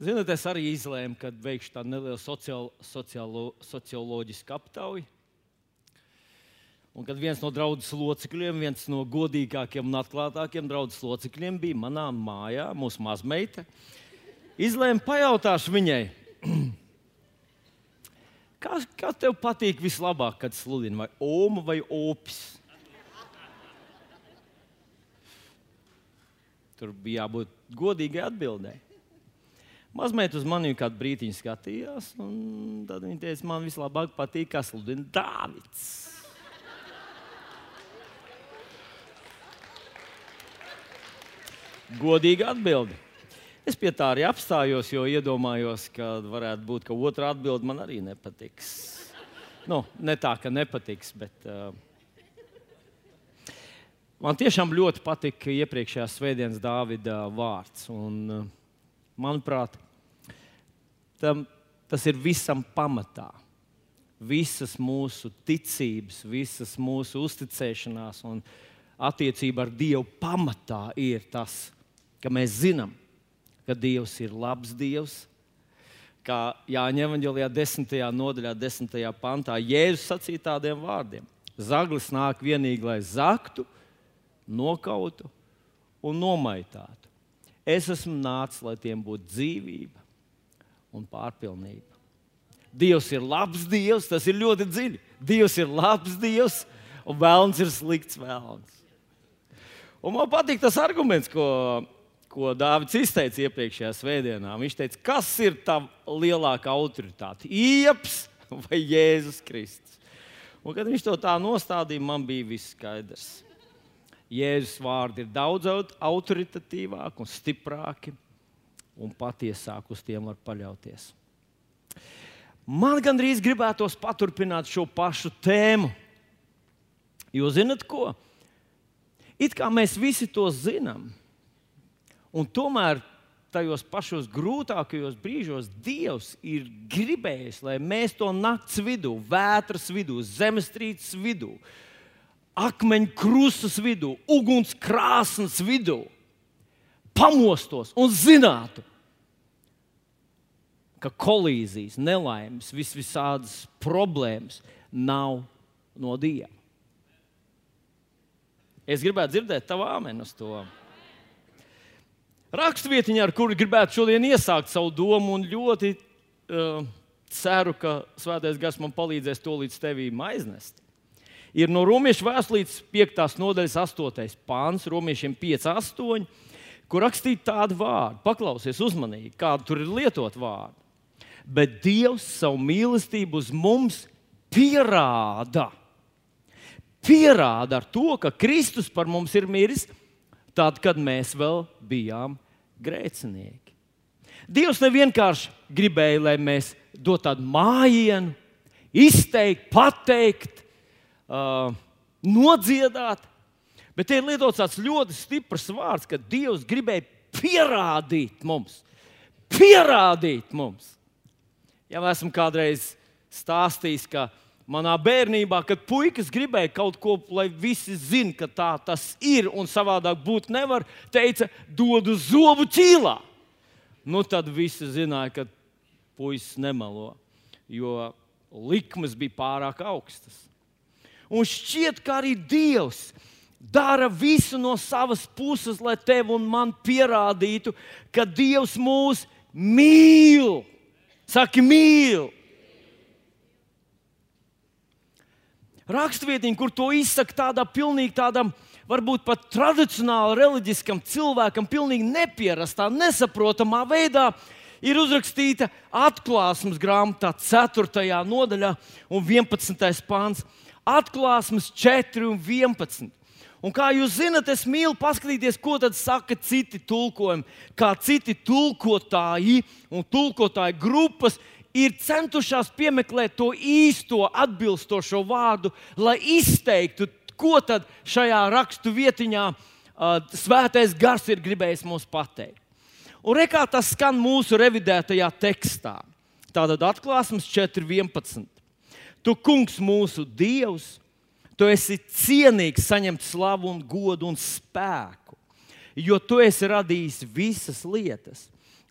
Ziniet, es arī izlēmu, ka veikšu tādu nelielu sociālo, sociālo, socioloģisku aptauju. Un kad viens no draugu locekļiem, viens no godīgākajiem un atklātākajiem draugu locekļiem bija manā mājā, mūsu mazmeita, izlēma pajautāšu viņai, kā, kā tev patīk vislabāk, kad sludini, vai oma vai opis? Tur bija jābūt godīgai atbildēji. Mazmeita uz mani kādu brīdiņu skatījās, un tad viņa teica, man vislabāk patīk, kas sludina Dārvids. Godīga atbilde. Es pie tā arī apstājos, jo iedomājos, ka varētu būt, ka otrā atbilde man arī nepatiks. Nu, ne tā, ka nepatiks, bet uh, man tiešām ļoti patika iepriekšējās svētdienas Dāvida vārds. Un, uh, manuprāt, tam, tas ir visam pamatā. Visas mūsu ticības, visas mūsu uzticēšanās un attiecība ar Dievu pamatā ir tas, ka mēs zinām, ka Dievs ir labs Dievs. Kā Jāņa Evanģelijā, 10. nodaļā, 10. pantā, Jēzus sacīja tādiem vārdiem: Zaglis nāk vienīgi, lai zaktu, nokautu un nomaitātu. Es esmu nācis, lai tiem būtu dzīvība un pārpilnība. Dievs ir labs Dievs, tas ir ļoti dziļi. Dievs ir labs Dievs, un vēlams ir slikts vēlams. Un man patīk tas arguments, ko, ko Dārvids izteica iepriekšējā svētdienā. Viņš teica, kas ir tā lielākā autoritāte? Ieps vai Jēzus Kristus? Un, kad viņš to tā nostādīja, man bija viss skaidrs. Jēzus vārdi ir daudz autoritatīvāki un stiprāki, un patiesāk uz tiem var paļauties. Man gandrīz gribētos paturpināt šo pašu tēmu. Jo zinat ko? It kā mēs visi to zinām, un tomēr tajos pašos grūtākajos brīžos Dievs ir gribējis, lai mēs to naktas vidū, vētras vidū, zemestrīces vidū, uh, akmeņu krustas vidū, uguns krāsnes vidū, pamostos un zinātu, ka kolīzijas, nelaimes, vis visādas problēmas nav no Dieva. Es gribētu dzirdēt tavu āmeni uz to. Rakstvietiņā, ar kuru gribētu šodien iesākt savu domu, un ļoti uh, ceru, ka Svētais Gars man palīdzēs to līdz tevīm aiznest ir no Romiešu vēstures 5. nodaļas 8. pāns, Romiešiem 5, 8, kur rakstīts tādu vārdu. Paklausies uzmanīgi, kādu tur ir lietot vārdu. Bet Dievs savu mīlestību uz mums pierāda. Pierāda ar to, ka Kristus par mums ir miris, tad, kad mēs vēl bijām grēcinieki. Dievs nevienkārši gribēja, lai mēs dotu tādu mājienu, izteikt, pateikt, uh, nodziedāt. Bet te ir lietots tāds ļoti stiprs vārds, ka Dievs gribēja pierādīt mums, pierādīt mums. Ja esmu kādreiz stājis, ka manā bērnībā, kad puikas gribēja kaut ko, lai visi zinātu, ka tā tas ir un savādāk būt nevar, teica, dod uz zobu ķīlā. Nu, tad visi zināja, ka puisis nemelo, jo likmes bija pārāk augstas. Un šķiet, ka arī Dievs dara visu no savas puses, lai tev un man pierādītu, ka Dievs mūs mīl. Saki, mīl! Rakstvietiņa, kur to izsaka tādā pilnīgi tādam, varbūt pat tradicionāli reliģiskam cilvēkam, pilnīgi nepierastā, nesaprotamā veidā, ir uzrakstīta atklāsmes grāmatā, 4. nodaļā un 11. pāns atklāsmes 4 un 11. Un kā jūs zinat, es mīlu paskatīties, ko tad saka citi tulkojumi, kā citi tulkotāji un tulkotāju grupas ir centušās piemeklēt to īsto atbilstošo vārdu, lai izteiktu, ko tad šajā rakstu vietiņā uh, svētais gars ir gribējis mums pateikt. Un rekā tas skan mūsu revidētajā tekstā. Tātad atklāsmes 4.11. Tu, kungs, mūsu dievs, tu esi cienīgs saņemt slavu, un godu un spēku, jo tu esi radījis visas lietas,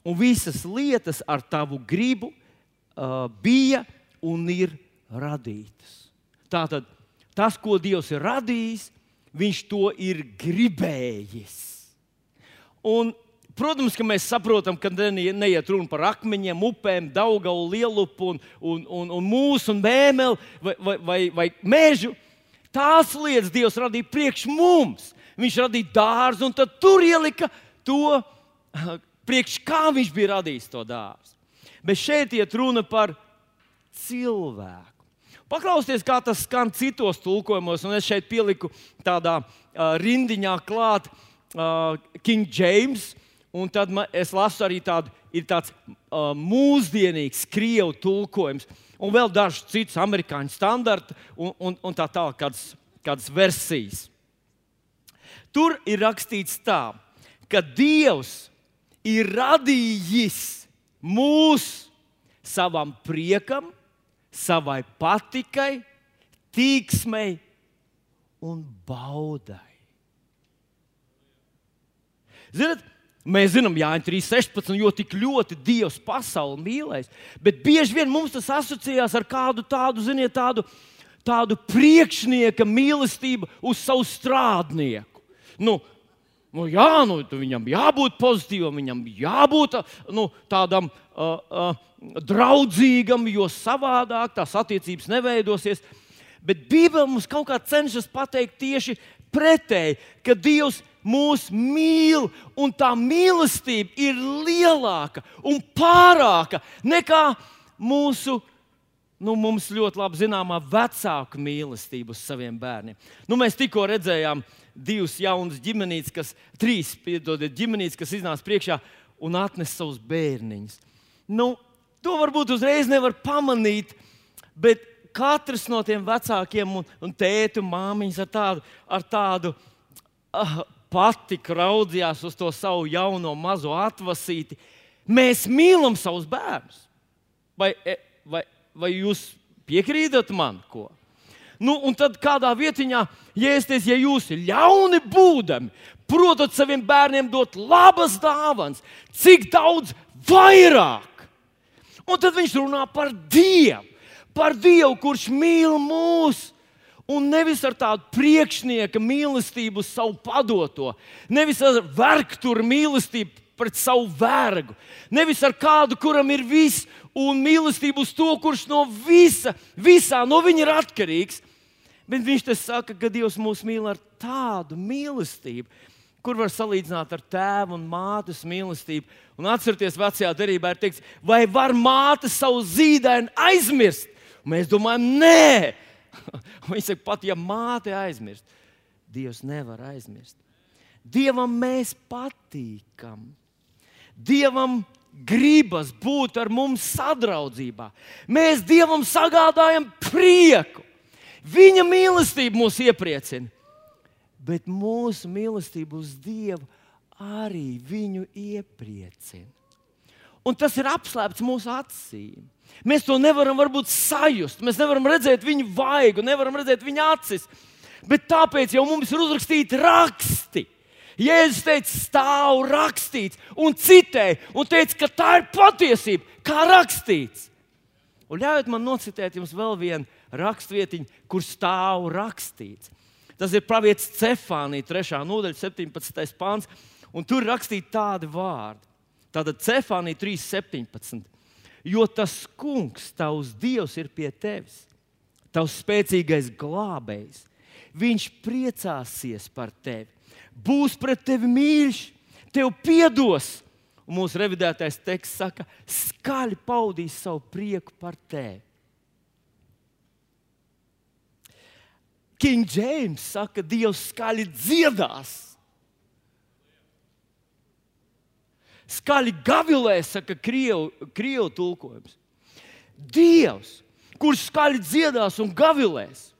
un visas lietas ar tavu gribu uh, bija un ir radītas. Tātad tas, ko Dievs ir radījis, Viņš to ir gribējis. Un, protams, ka mēs saprotam, ka neiet runa par akmeņiem, upēm, augalu, lielupu, un, un, un, un mūsu, un mēmeli vai, vai, vai, vai mežu. Tās lietas Dievs radīja priekš mums. Viņš radīja dārzu, un tur ielika to, priekš kā viņš bija radījis to dārzu. Bet šeit iet runa par cilvēku. Paklausieties, kā tas skan citos tulkojumos, un es šeit pieliku tādā uh, rindiņā klāt uh, King James. Un tad es lasu arī tādu, ir tāds uh, mūsdienīgs krievu tulkojums, un vēl dažs cits amerikāņu standarts, un, un, un tā tālāk, kādas, kādas versijas. Tur ir rakstīts tā, ka Dievs ir radījis mūs savam priekam, savai patikai, tīksmei un baudai. Ziniet, mēs zinām, Jānis 3.16, jo tik ļoti Dievs pasauli mīlēs, bet bieži vien mums tas asociējās ar kādu tādu, ziniet, tādu, tādu priekšnieka mīlestību uz savu strādnieku. Nu, Nu, jā, nu, viņam jābūt pozitīvam, viņam jābūt nu, tādam uh, uh, draudzīgam, jo savādāk tās attiecības neveidosies. Bet Bībele mums kaut kā cenšas pateikt tieši pretēji, ka Dievs mūs mīl, un tā mīlestība ir lielāka un pārāka nekā mūsu nu, mums ļoti labi zināmā vecāka mīlestība uz saviem bērniem. Nu, mēs tikko redzējām divas jaunas ģimenītes, kas, trīs piedodiet, ģimenītes, kas iznāca priekšā un atnesa savus bērniņus. Nu, To varbūt uzreiz nevar pamanīt, bet katrs no tiem vecākiem un, un tēta un māmiņas ar tādu, ar tādu uh, patiku raudzījās uz to savu jauno mazo atvasīti. Mēs mīlam savus bērnus. Vai, e, vai, vai jūs piekrītat man? Ko? Nu, un tad kādā vietiņā iesties, ja jūs ļauni būdami, protat saviem bērniem dot labas dāvanas, cik daudz vairāk Un tad viņš runā par Dievu, par Dievu, kurš mīl mūs. Un nevis ar tādu priekšnieka mīlestību savu padoto, nevis ar vergturu mīlestību pret savu vergu, nevis ar kādu, kuram ir viss, un mīlestību uz to, kurš no visa, visā no viņa ir atkarīgs. Bet viņš te saka, ka Dievs mūs mīl ar tādu mīlestību, kur var salīdzināt ar tēvu un mātes mīlestību. Un atcerieties, vecajā derībā ir teikts, vai var māte savu zīdaini aizmirst? Un mēs domājam, nē, Viņa saka, pat ja māte aizmirst, Dievs nevar aizmirst. Dievam mēs patīkam. Dievam gribas būt ar mums sadraudzībā. Mēs Dievam sagādājam prieku. Viņa mīlestība mūs iepriecina bet mūsu mīlestība uz Dievu arī viņu iepriecina. Un tas ir apslēpts mūsu acīm. Mēs to nevaram varbūt sajust, mēs nevaram redzēt viņu vaigu, nevaram redzēt viņa acis. Bet tāpēc jau mums ir uzrakstīti raksti. Jēzus teica, stāv rakstīts, un citēja, un teica, ka tā ir patiesība, kā rakstīts. Un ļaujiet man nocitēt jums vēl vienu rakstvietiņu, kur stāv rakstīts. Tas ir pravietis Cefānija, 3. nodaļa, 17. pāns. Un tur rakstīts tādi vārdi. Tātad Cefānija 3.17. Jo tas kungs, tavs dievs, ir pie tevis, tavs spēcīgais glābējs. Viņš priecāsies par tevi, būs pret tevi mīļš, tev piedos. Un mūsu revidētais teksts saka, skaļi paudīs savu prieku par tevi. King James saka, Dievs skaļi dziedās. Skaļi gavilē, saka krievu, krievu tulkojums. Dievs, kurš skaļi dziedās un gavilēs,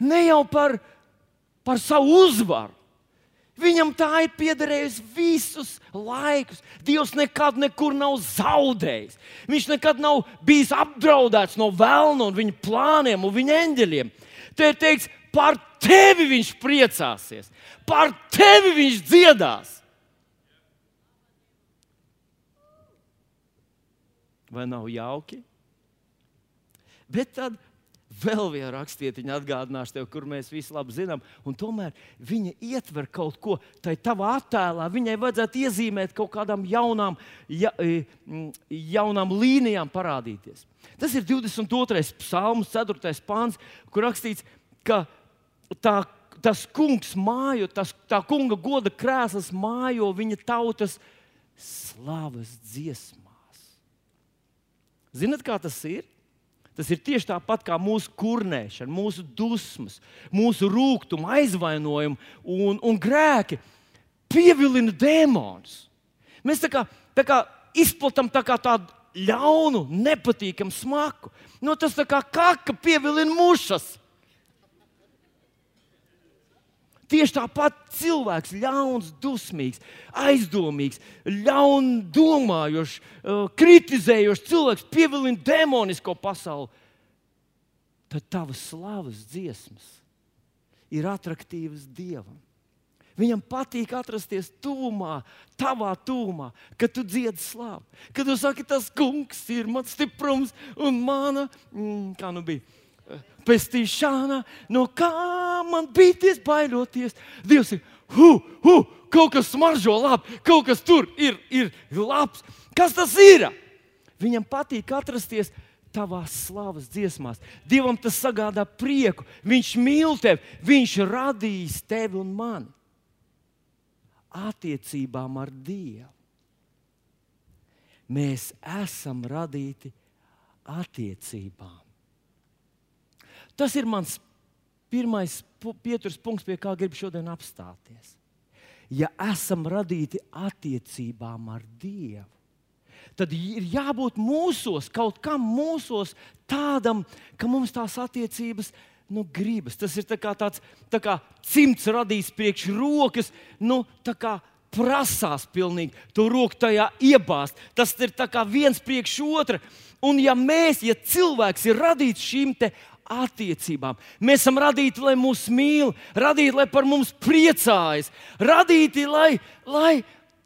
ne jau par, par savu uzvaru. Viņam tā ir piederējusi visus laikus. Dievs nekad nekur nav zaudējis. Viņš nekad nav bijis apdraudēts no vēlna un viņa plāniem un viņa eņģeļiem. Te ir teikts, par tevi viņš priecāsies, par tevi viņš dziedās. Vai nav jauki? Bet tad vēl viena rakstietiņa atgādināšu tev, kur mēs visi labi zinām. Tomēr viņa ietver kaut ko tai tavā attēlā. Viņai vajadzētu iezīmēt kaut kādām jaunām, ja, e, jaunām līnijām, parādīties. Tas ir 22. psalms, 4. pāns, kur rakstīts, ka tā, tas kungs mājo, tas, tā kunga goda krēsls mājo viņa tautas slavas dziesmās. Zinat, kā tas ir? Tas ir tieši tāpat kā mūsu kurnēšana, mūsu dusmas, mūsu rūkuma, aizvainojumi un, un grēki pievilina dēmonus. Mēs tā kā, tā kā izplatām tā kā tādu ļaunu, nepatīkamu smaku. No, nu, tas tā kā kaka pievilina mušas. Tieši tāpat cilvēks, ļauns, dusmīgs, aizdomīgs, ļaundomājošs, kritizējošs cilvēks pievilina demonisko pasauli. Tad tavas slavas dziesmas ir attraktīvas dievam. Viņam patīk atrasties tuvumā, tavā tuvumā, kad tu dziedi slavu. Kad tu saki, tas kungs ir mans stiprums un mana, mm, kā nu bija pestīšana, no kā man bīties, baidoties. Dievs ir, hu, hu, kaut kas smaržo labi, kaut kas tur ir, ir labs. Kas tas ir? Viņam patīk atrasties tavā slavas dziesmās. Dievam tas sagādā prieku. Viņš mīl tevi, viņš radīs tevi un mani. Attiecībām ar Dievu. Mēs esam radīti attiecībām. Tas ir mans pirmais pieturas punkts, pie kā gribu šodien apstāties. Ja esam radīti attiecībām ar Dievu, tad ir jābūt mūsos, kaut kam mūsos tādam, ka mums tās attiecības nu, gribas. Tas ir tā kā tāds tā kā cimds radījis priekš rokas, nu, tā kā prasās pilnīgi to roku tajā iebāzt. Tas ir viens priekš otra. Un ja mēs, ja cilvēks ir radīts šīm attiecībām. Mēs esam radīti, lai mūs mīl, radīti, lai par mums priecājas, radīti, lai, lai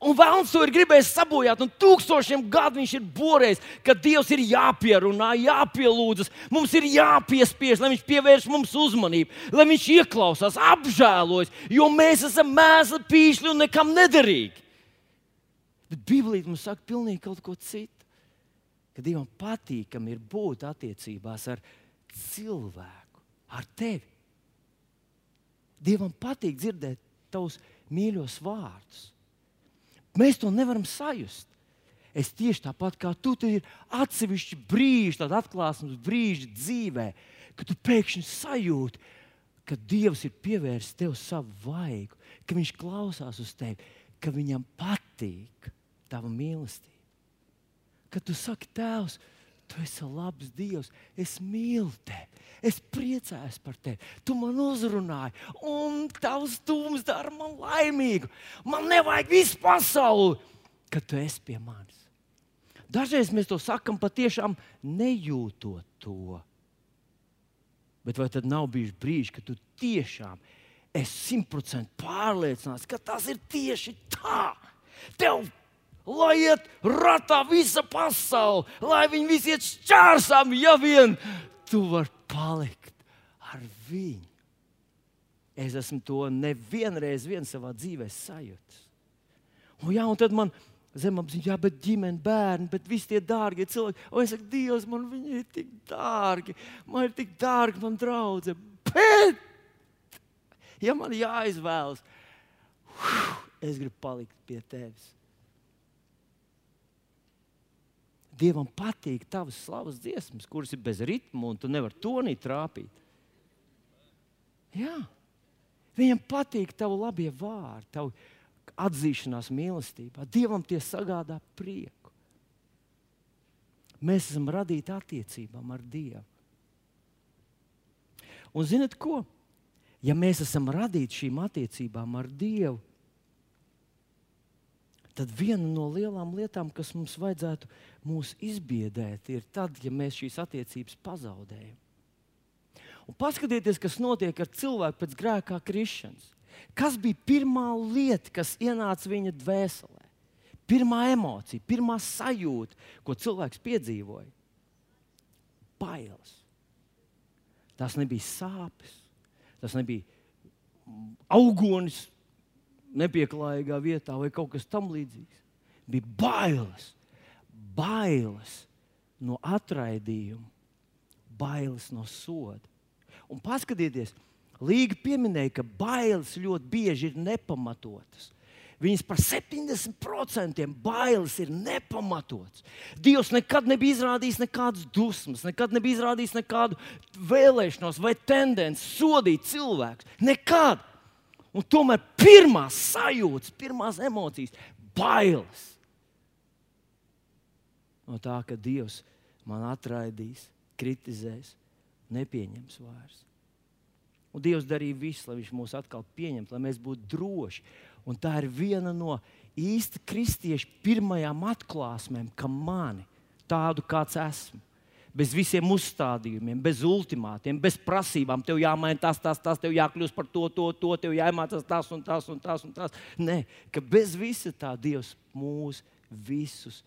Un vēlams to ir gribējis sabojāt, un tūkstošiem gadu viņš ir borējis, ka Dievs ir jāpierunā, jāpielūdzas, mums ir jāpiespiež, lai Viņš pievērš mums uzmanību, lai Viņš ieklausās, apžēlojas, jo mēs esam mēsli, pīšļi un nekam nederīgi. Bet Bībelī mums saka pilnīgi kaut ko citu. Ka Dievam patīkami ir būt attiecībās ar viņu cilvēku, ar tevi. Dievam patīk dzirdēt tavus mīļos vārdus. Mēs to nevaram sajust. Es tieši tāpat kā tu, tur ir atsevišķi brīži, tāda atklāsmes brīži dzīvē, kad tu pēkšņi sajūti, ka Dievs ir pievērsis tev savu vaigu, ka Viņš klausās uz tevi, ka Viņam patīk tava mīlestība. Kad tu saki, Tēvs, Tu esi labs Dievs, es mīlu tevi, es priecājos par tevi. Tu man uzrunāji, un tavs tūms dara man laimīgu. Man nevajag visu pasauli, kad tu esi pie manis. Dažreiz mēs to sakām patiešām nejūtot to. Bet vai tad nav bijuši brīži, kad tu tiešām esi simtprocentīgi pārliecināts, ka tas ir tieši tā? Tev lai iet ratā visa pasaule, lai viņi visi iet šķērsām, ja vien tu vari palikt ar viņu. Es esmu to nevienreiz vien savā dzīvē sajūtis. Un, jā, un tad man zemapziņā, jā, bet ģimene, bērni, bet visi tie dārgie cilvēki. Un es saku, Dievs, man viņi ir tik dārgi, man ir tik dārgi, man draudzē. Bet, ja man jāizvēlas, es gribu palikt pie tevis. Dievam patīk tavas slavas dziesmas, kuras ir bez ritma, un tu nevari to nīt trāpīt. Jā. Viņam patīk tavu labie vārdi, tavu atzīšanās mīlestībā. Dievam tie sagādā prieku. Mēs esam radīti attiecībām ar Dievu. Un zinat ko? Ja mēs esam radīti šīm attiecībām ar Dievu, tad viena no lielām lietām, kas mums vajadzētu mūs izbiedēt, ir tad, ja mēs šīs attiecības pazaudējam. Un paskatieties, kas notiek ar cilvēku pēc grēkā krišanas. Kas bija pirmā lieta, kas ienāca viņa dvēselē? Pirmā emocija, pirmā sajūta, ko cilvēks piedzīvoja - bailes. Tas nebija sāpes, tas nebija augonis nepieklājīgā vietā vai kaut kas tamlīdzīgs. Bija bailes, bailes no atraidījuma, bailes no soda. Un paskatieties, Līga pieminēja, ka bailes ļoti bieži ir nepamatotas. Viņas par 70% bailes ir nepamatots. Dievs nekad nebija izrādījis nekādas dusmas, nekad nebija izrādījis nekādu vēlēšanos vai tendenci sodīt cilvēku. Nekad! Un tomēr pirmās sajūtas, pirmās emocijas - bailes. No tā, ka Dievs man atraidīs, kritizēs, nepieņems vairs. Un Dievs darīja visu, lai Viņš mūs atkal pieņemtu, lai mēs būtu droši. Un tā ir viena no īsta kristiešu pirmajām atklāsmēm, ka mani tādu kāds esmu. Bez visiem uzstādījumiem, bez ultimātiem, bez prasībām. Tev jāmaina tas, tas, tas, tev jākļūst par to, to, to, tev jāiemācās tas un tas un tas. Un tas. Nē, ka bez visa tā Dievs mūs visus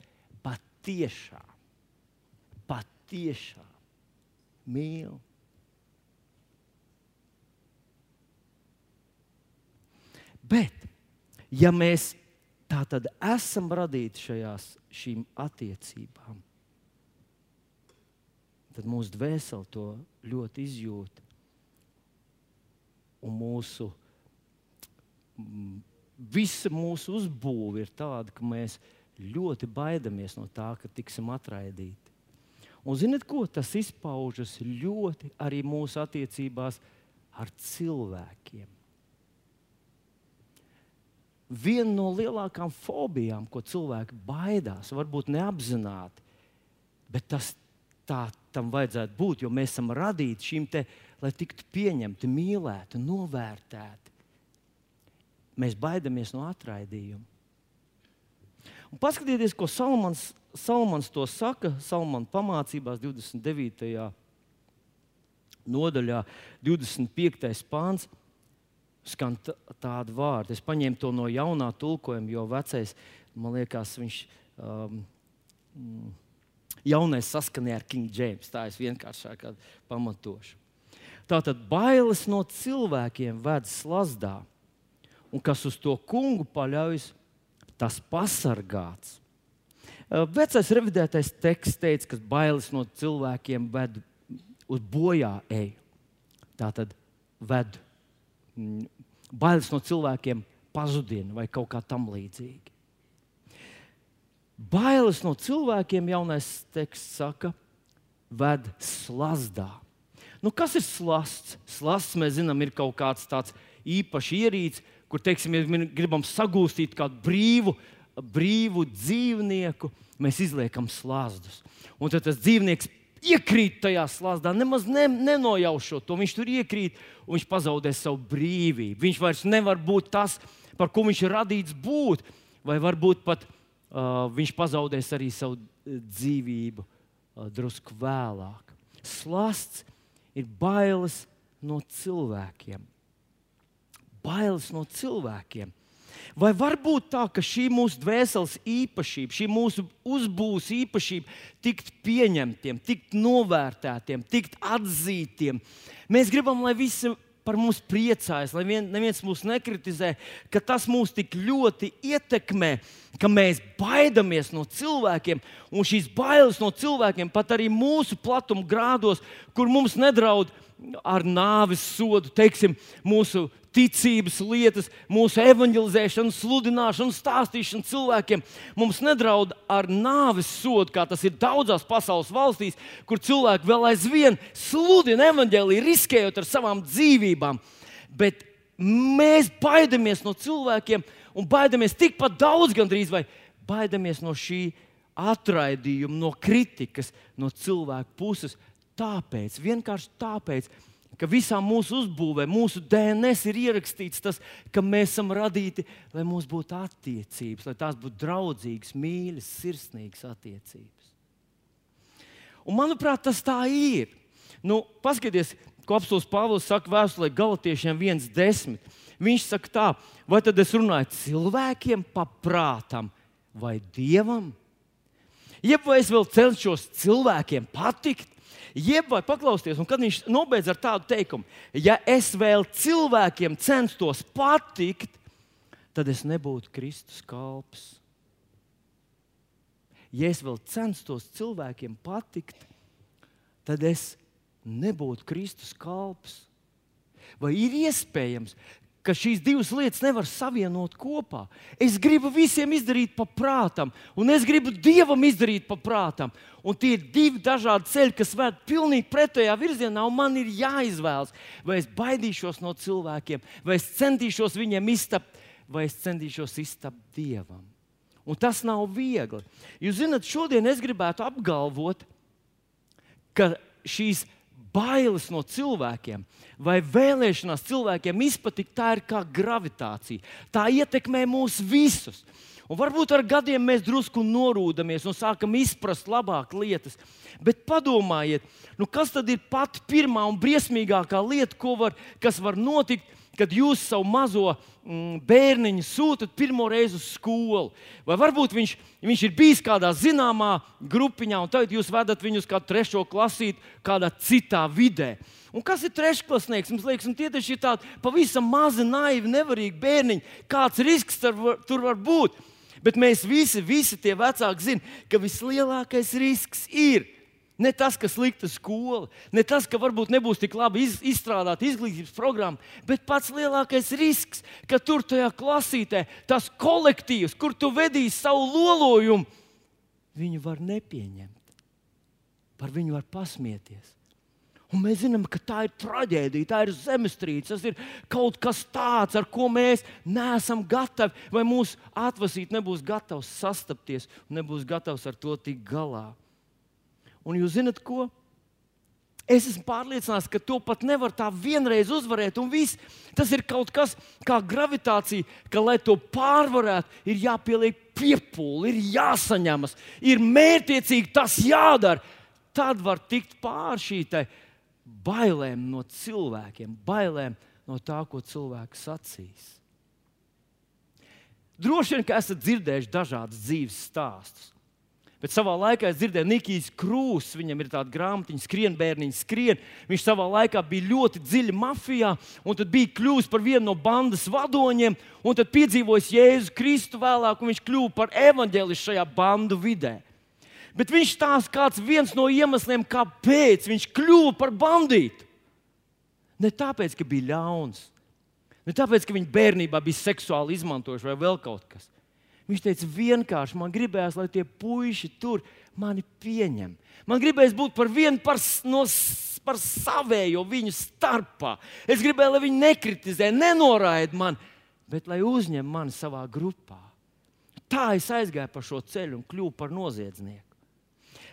patiešām, patiešām mīl. Bet, ja mēs tā tad esam radīti šajās attiecībām, tad mūsu dvēsele to ļoti izjūt. Un mūsu, visa mūsu uzbūve ir tāda, ka mēs ļoti baidamies no tā, ka tiksim atraidīti. Un zinot, ko tas izpaužas ļoti arī mūsu attiecībās ar cilvēkiem viena no lielākajām fobijām, ko cilvēki baidās, varbūt neapzināti, bet tas tā tam vajadzētu būt, jo mēs esam radīti šim te, lai tiktu pieņemti, mīlēti, novērtēti. Mēs baidāmies no atraidījuma. Un paskatieties, ko Salmans, Salmans to saka Salmana pamācībās 29. nodaļā, 25. pāns skan tādi vārdi. Es paņēmu to no jaunā tulkojuma, jo vecais, man liekas, viņš. Um, mm, Jaunais saskanēja ar King James. Tā es vienkāršāk pamatošu. Tātad bailes no cilvēkiem ved slazdā, un kas uz to kungu paļaujas, tas pasargāts. Vecais revidētais teksts teica, ka bailes no cilvēkiem ved uz bojā eju. Tā tad ved mm, bailes no cilvēkiem pazudina vai kaut kā tam līdzīga. Bailes no cilvēkiem, jaunais teksts saka, ved slazdā. Nu, kas ir slasts? Slasts, mēs zinām, ir kaut kāds tāds īpašs ierīcis, kur, teiksim, ja gribam sagūstīt kādu brīvu, brīvu dzīvnieku, mēs izliekam slazdus. Un tad tas dzīvnieks iekrīt tajā slazdā, nemaz ne, nenojaušot to. Viņš tur iekrīt un viņš pazaudē savu brīvību. Viņš vairs nevar būt tas, par ko viņš ir radīts būt, vai varbūt pat viņš pazaudēs arī savu dzīvību uh, drusku vēlāk. Slasts ir bailes no cilvēkiem. Bailes no cilvēkiem. Vai var būt tā, ka šī mūsu dvēseles īpašība, šī mūsu uzbūves īpašība, tikt pieņemtiem, tikt novērtētiem, tikt atzītiem? Mēs gribam, lai visi par mums priecājas, lai vien, neviens mūs nekritizē, ka tas mūs tik ļoti ietekmē, ka mēs baidāmies no cilvēkiem, un šīs bailes no cilvēkiem pat arī mūsu platuma grādos, kur mums nedraud ar nāves sodu, teiksim, mūsu ticības lietas, mūsu evanģelizēšanu, sludināšanu, stāstīšanu cilvēkiem. Mums nedraud ar nāves sodu, kā tas ir daudzās pasaules valstīs, kur cilvēki vēl aizvien sludina evanģēlīju, riskējot ar savām dzīvībām. Bet mēs baidāmies no cilvēkiem un baidāmies tikpat daudz, gandrīz vai baidāmies no šī atraidījuma, no kritikas no cilvēku puses. Tāpēc, vienkārši tāpēc, ka visā mūsu uzbūvē, mūsu DNS ir ierakstīts tas, ka mēs esam radīti, lai mums būtu attiecības, lai tās būtu draudzīgas, mīļas, sirsnīgas attiecības. Un, manuprāt, tas tā ir. Nu, paskatieties, ko apelsīns Pāvils saka vēstulē Galotiešiem 1,10. Viņš saka, tā, vai tad es runāju cilvēkiem pa prātam vai dievam? Jeb vai es vēl cenšos cilvēkiem patikt, jeb vai paklausties, un kad viņš nobeidz ar tādu teikumu, ja es vēl cilvēkiem censtos patikt, tad es nebūtu Kristus kalps. Ja es vēl censtos cilvēkiem patikt, tad es nebūtu Kristus kalps. Vai ir iespējams, ka šīs divas lietas nevar savienot kopā. Es gribu visiem izdarīt pa prātam, un es gribu Dievam izdarīt pa prātam. Un tie ir divi dažādi ceļi, kas ved pilnīgi pretējā virzienā, un man ir jāizvēlas, vai es baidīšos no cilvēkiem, vai es centīšos viņiem iztapt, vai es centīšos iztapt Dievam. Un tas nav viegli. Jūs zināt, šodien es gribētu apgalvot, ka šīs bailes no cilvēkiem vai vēlēšanās cilvēkiem izpatikt, tā ir kā gravitācija. Tā ietekmē mūs visus. Un varbūt ar gadiem mēs drusku norūdamies un sākam izprast labāk lietas. Bet padomājiet, nu kas tad ir pati pirmā un briesmīgākā lieta, var, kas var notikt, kad jūs savu mazo mm, bērniņu sūtat pirmo reizi uz skolu. Vai varbūt viņš, viņš ir bijis kādā zināmā grupiņā, un tagad jūs vedat viņu uz kādu trešo klasīti, kādā citā vidē. Un kas ir trešklasnieks? Mums liekas, tie taču ir tādi pavisam mazi, naivi, nevarīgi bērniņi. Kāds risks tur var, tur var būt? Bet mēs visi, visi tie vecāki zinām, ka vislielākais risks ir Ne tas, ka slikta skola, ne tas, ka varbūt nebūs tik labi iz, izstrādāta izglītības programma, bet pats lielākais risks, ka tur tajā klasītē tas kolektīvs, kur tu vedīsi savu lolojumu, viņu var nepieņemt. Par viņu var pasmieties. Un mēs zinām, ka tā ir traģēdija, tā ir zemestrīce, tas ir kaut kas tāds, ar ko mēs neesam gatavi, vai mūsu atvasīt nebūs gatavs sastapties un nebūs gatavs ar to tikt galā. Un jūs zināt, ko? Es esmu pārliecināts, ka to pat nevar tā vienreiz uzvarēt. Tas ir kaut kas kā gravitācija, ka, lai to pārvarētu, ir jāpieliek piepūle, ir jāsaņemas, ir mērķiecīgi tas jādara. Tad var tikt pāri šī bailēm no cilvēkiem, bailēm no tā, ko cilvēks sacīs. Droši vien, ka esat dzirdējuši dažādas dzīves stāstus. Bet savā laikā es dzirdēju, Nikijs Krūss, viņam ir tāda grāmatiņa, skrien bērniņš, skrien. Viņš savā laikā bija ļoti dziļi mafijā, un tad bija kļuvis par vienu no bandas vadoņiem, un tad piedzīvojis Jēzu Kristu vēlāk, un viņš kļuva par evaņģēlistu šajā bandu vidē. Bet viņš stāsta, kāds viens no iemesliem, kāpēc viņš kļuva par bandītu. Ne tāpēc, ka bija ļauns, ne tāpēc, ka viņš bērnībā bija seksuāli izmantojuši vai vēl kaut kas. Viņš teica, vienkārši man gribējās, lai tie puiši tur mani pieņem. Man gribējās būt par vienu par, no, par savējo viņu starpā. Es gribēju, lai viņi nekritizē, nenoraida mani, bet lai uzņem mani savā grupā. Tā es aizgāju pa šo ceļu un kļuvu par noziedznieku.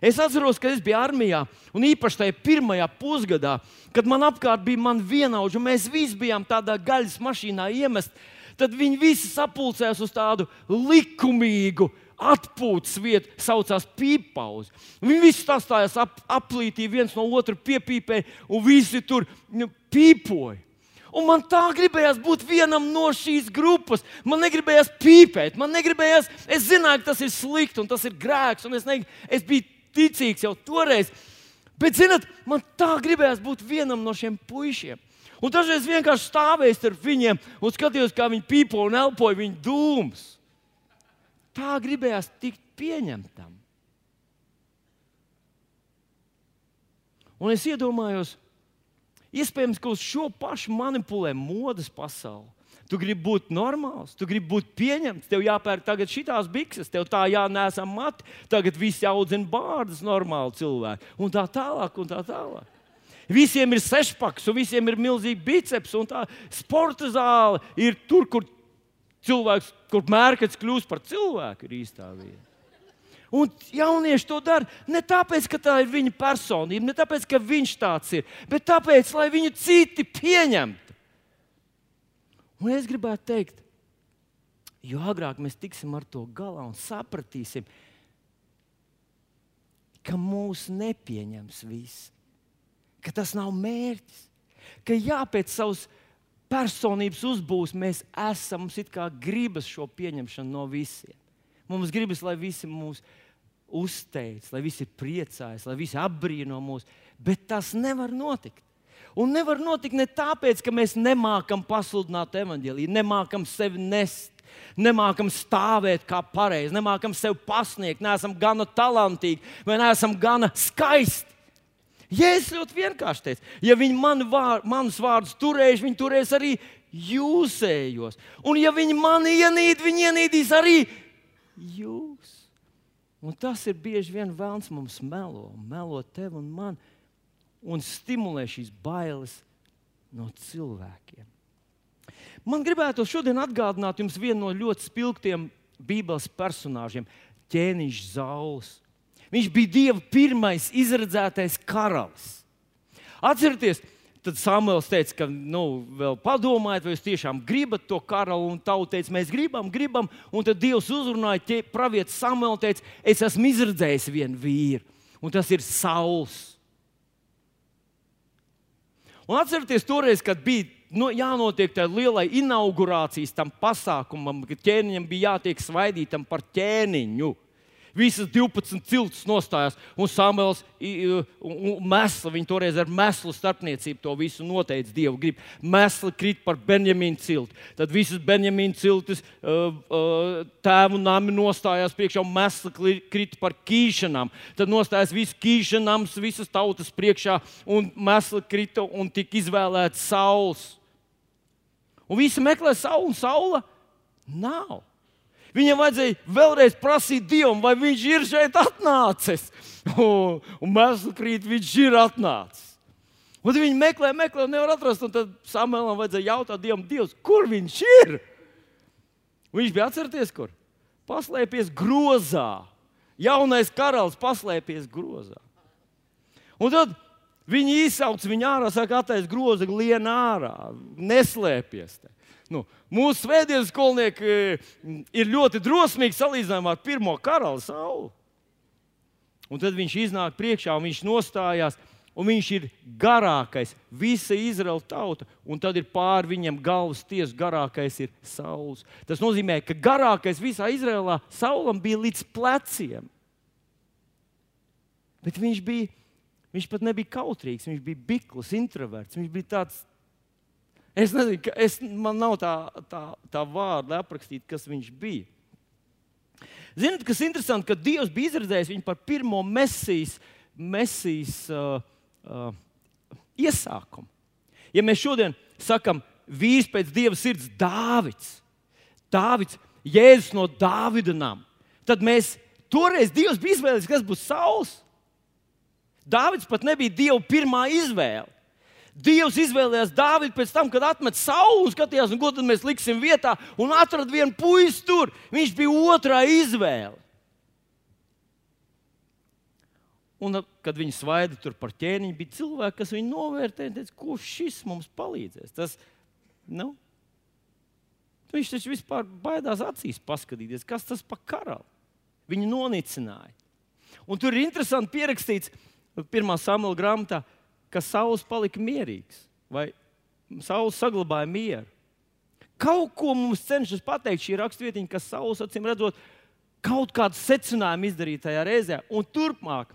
Es atceros, ka es biju armijā, un īpaši tajā pirmajā pusgadā, kad man apkārt bija mani vienaudži, un mēs visi bijām tādā gaļas mašīnā iemesti tad viņi visi sapulcējās uz tādu likumīgu atpūtas vietu, saucās pīpauze. Viņi visi sastājās ap, aplītī, viens no otra piepīpēja, un visi tur nu, pīpoja. Un man tā gribējās būt vienam no šīs grupas. Man negribējās pīpēt, man negribējās, es zināju, ka tas ir slikti un tas ir grēks, es, ne, es biju ticīgs jau toreiz. Bet, zinot, man tā gribējās būt vienam no šiem puišiem. Un dažreiz vienkārši stāvēju starp viņiem un skatījos, kā viņi pīpo un elpoja viņu dūmus. Tā gribējās tikt pieņemtam. Un es iedomājos, iespējams, ka uz šo pašu manipulē modes pasauli. Tu gribi būt normāls, tu gribi būt pieņemts, tev jāpērk tagad šīs bikses, tev tā jānēsā mati, tagad viss audzina bārdas, normāli cilvēki, un tā tālāk. Un tā tālāk. Visiem ir sešpaks, un visiem ir milzīgi biceps, un tā sporta zāle ir tur, kur cilvēks, kur mērķis kļūst par cilvēku, ir īstā vieta. Un jaunieši to dara ne tāpēc, ka tā ir viņa personība, ne tāpēc, ka viņš tāds ir, bet tāpēc, lai viņu citi pieņemtu. Un es gribētu teikt, jo agrāk mēs tiksim ar to galā un sapratīsim, ka mūs nepieņems visi ka tas nav mērķis. Ka jā, pēc savas personības uzbūves mēs esam, mums ir kā gribas šo pieņemšanu no visiem. Mums gribas, lai visi mūs uzteic, lai visi priecājas, lai visi apbrīno mūs, bet tas nevar notikt. Un nevar notikt ne tāpēc, ka mēs nemākam pasludināt evaņģēlīju, nemākam sevi nest, nemākam stāvēt kā pareizi, nemākam sevi pasniegt, neesam gana talantīgi vai neesam gana skaisti. Jēzus ļoti vienkārši teica, ja viņi man vār, manus vārdus turēs, viņi turēs arī jūsējos. Un ja viņi mani ienīd, viņi ienīdīs arī jūs. Un tas ir bieži vien vēlams mums melo, melo tev un man, un stimulē šīs bailes no cilvēkiem. Man gribētu šodien atgādināt jums vienu no ļoti spilgtiem Bībeles personāžiem - ķēniņš Zauls. Viņš bija Dieva pirmais izredzētais karalis. Atcerieties, tad Samuēls teica, ka, nu, vēl padomājiet, vai jūs tiešām gribat to karalu, un tauta teica, mēs gribam, gribam. Un tad Dievs uzrunāja pravietu Samuēlu un teica, es esmu izredzējis vienu vīru, un tas ir Sauls. Un atcerieties, toreiz, kad bija nu, jānotiek tādai lielai inaugurācijas tam pasākumam, kad ķēniņam bija jātiek svaidītam par ķēniņu. Visas 12 ciltis nostājās, un Samuēls Mēsla, viņi toreiz ar mēslu starpniecību to visu noteica Dievu gribu. Mēsla krīt par Benjamīnu cilti. Tad visas Benjamīnu ciltis uh, uh, tēvu nami nostājās priekšā, un Mēsla krīt par kīšanām. Tad nostājās visas kīšanām, visas tautas priekšā, un Mēsla krita un tika izvēlēts Sauls. Un visi meklē saulu, un saula nav. Viņam vajadzēja vēlreiz prasīt Dievam, vai viņš ir šeit atnācis. Un, un mēs krīt, viņš ir atnācis. Un viņi meklē, meklē, nevar atrast. Tad Samuēlam vajadzēja jautāt Dievam, Dievs, kur viņš ir? Viņš bija atcerieties, kur? Paslēpies grozā. Jaunais karalis paslēpies grozā. Un tad viņi izsauc viņu ārā, saka, attaisno grozu, lien ārā, neslēpties. Te. Nu, mūsu svētdienas skolnieki mm, ir ļoti drosmīgi salīdzinājumā ar pirmo karalu sauli. Un tad viņš iznāk priekšā un viņš nostājās. Un viņš ir garākais, visa Izraela tauta, un tad ir pāri viņam galvas tiesa, garākais ir saules. Tas nozīmē, ka garākais visā Izrēlā saulam bija līdz pleciem. Bet viņš bija, viņš pat nebija kautrīgs, viņš bija bikls, introverts, viņš bija tāds Es nezinu, es, man nav tā, tā, tā vārda, lai aprakstītu, kas viņš bija. Ziniet, kas ir interesanti, ka Dievs bija izredzējis viņu par pirmo mesijas, mesijas uh, uh, iesākumu. Ja mēs šodien sakām, vīrs pēc Dieva sirds, Dāvids, Dāvids Jēzus no Dāvida nama, tad mēs toreiz Dievs bija izvēlējies, kas būs Sauls. Dāvids pat nebija Dieva pirmā izvēle. Dievs izvēlējās Dāvidu pēc tam, kad atmet sauli, skatījās, nu, ko tad mēs liksim vietā, un atrada vienu puisi tur. Viņš bija otrā izvēle. Un, kad viņi svaida tur par ķēniņu, bija cilvēki, kas viņu novērtēja, teica, ko šis mums palīdzēs. Tas, nu, viņš taču vispār baidās acīs paskatīties, kas tas par karalu. Viņu nonicināja. Un tur ir interesanti pierakstīts pirmā samula grāmatā, ka Sauls palika mierīgs, vai Sauls saglabāja mieru. Kaut ko mums cenšas pateikt šī raksturvietiņa, ka Sauls acīm redzot, kaut kādu secinājumu izdarīja tajā reizē. Un turpmāk,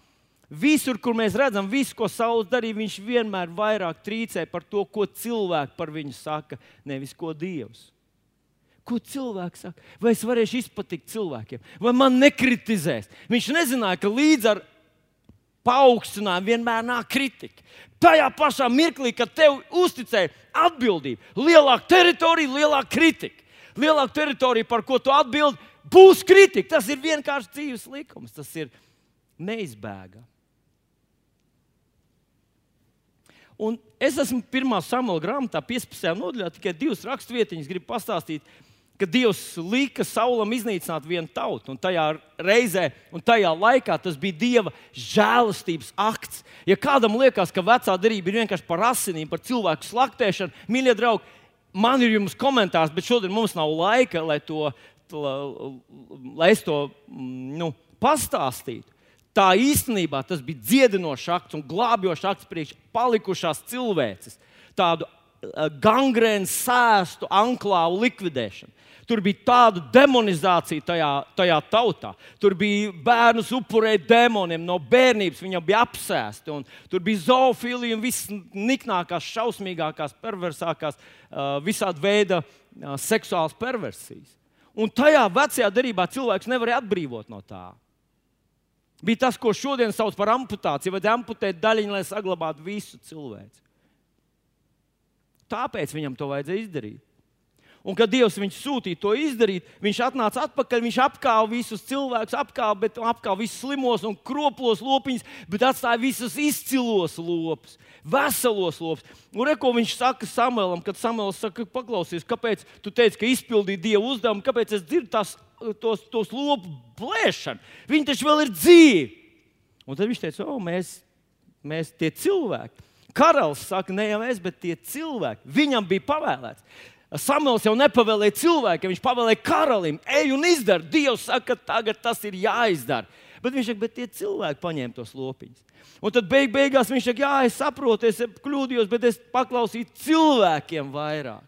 visur, kur mēs redzam, visu, ko Sauls darīja, viņš vienmēr vairāk trīcē par to, ko cilvēki par viņu saka, nevis ko Dievs. Ko cilvēks saka? Vai es varēšu izpatikt cilvēkiem, vai man nekritizēs? Viņš nezināja, ka līdz ar paaugstinājumu vienmēr nāk kritika. Tajā pašā mirklī, kad tev uzticēja atbildību, lielāka teritorija, lielāka kritika. Lielāka teritorija, par ko tu atbildi, būs kritika. Tas ir vienkārši dzīves likums, tas ir neizbēgami. Un es esmu pirmā samuēlā grāmatā, 15. nodaļā, tikai divas raksturvietiņas gribu pastāstīt ka Dievs lika Saulam iznīcināt vienu tautu. Un tajā reizē, un tajā laikā tas bija Dieva žēlastības akts. Ja kādam liekas, ka vecā derība ir vienkārši par asinīm, par cilvēku slaktēšanu, mīļie draugi, man ir jums komentārs, bet šodien mums nav laika, lai, to, lai es to mm, nu, pastāstītu. Tā īstenībā tas bija dziedinošs akts un glābjošs akts priekš palikušās cilvēces. Tādu gangrēnu sēstu anklāvu likvidēšanu. Tur bija tāda demonizācija tajā, tajā tautā. Tur bija bērnus upurēt demoniem no bērnības, viņam bija apsēsti. Tur bija zoofilija un viss niknākās, šausmīgākās, perversākās, visāda veida seksuālas perversijas. Un tajā vecajā darbā cilvēks nevarēja atbrīvot no tā. Bija tas, ko šodien sauc par amputāciju, vai amputēt daļiņu, lai saglabātu visu cilvēku. Tāpēc viņam to vajadzēja izdarīt. Un, kad Dievs viņu sūtīja to izdarīt, viņš atnāca atpakaļ, viņš apkāva visus cilvēkus, apkāva, bet, apkāva visus slimos un kroplos lopiņus, bet atstāja visus izcilos lopus, veselos lopus. Un reko viņš saka Samuēlam, kad Samuēls saka, paklausies, kāpēc tu teici, ka izpildīji Dieva uzdevumu, kāpēc es dzirdu tās, tos, tos lopu plēšanu? Viņi taču vēl ir dzīvi. Un tad viņš teica, o, mēs, mēs tie cilvēki. Karalis saka, ne jau es, bet tie cilvēki. Viņam bija pavēlēts. Samuēls jau nepavēlēja cilvēkiem, viņš pavēlēja karalim, ej un izdara. Dievs saka, ka tagad tas ir jāizdara. Bet viņš saka, bet tie cilvēki paņēma tos lopiņus. Un tad beig beigās viņš saka, jā, es saprotu, es kļūdījos, bet es paklausīju cilvēkiem vairāk.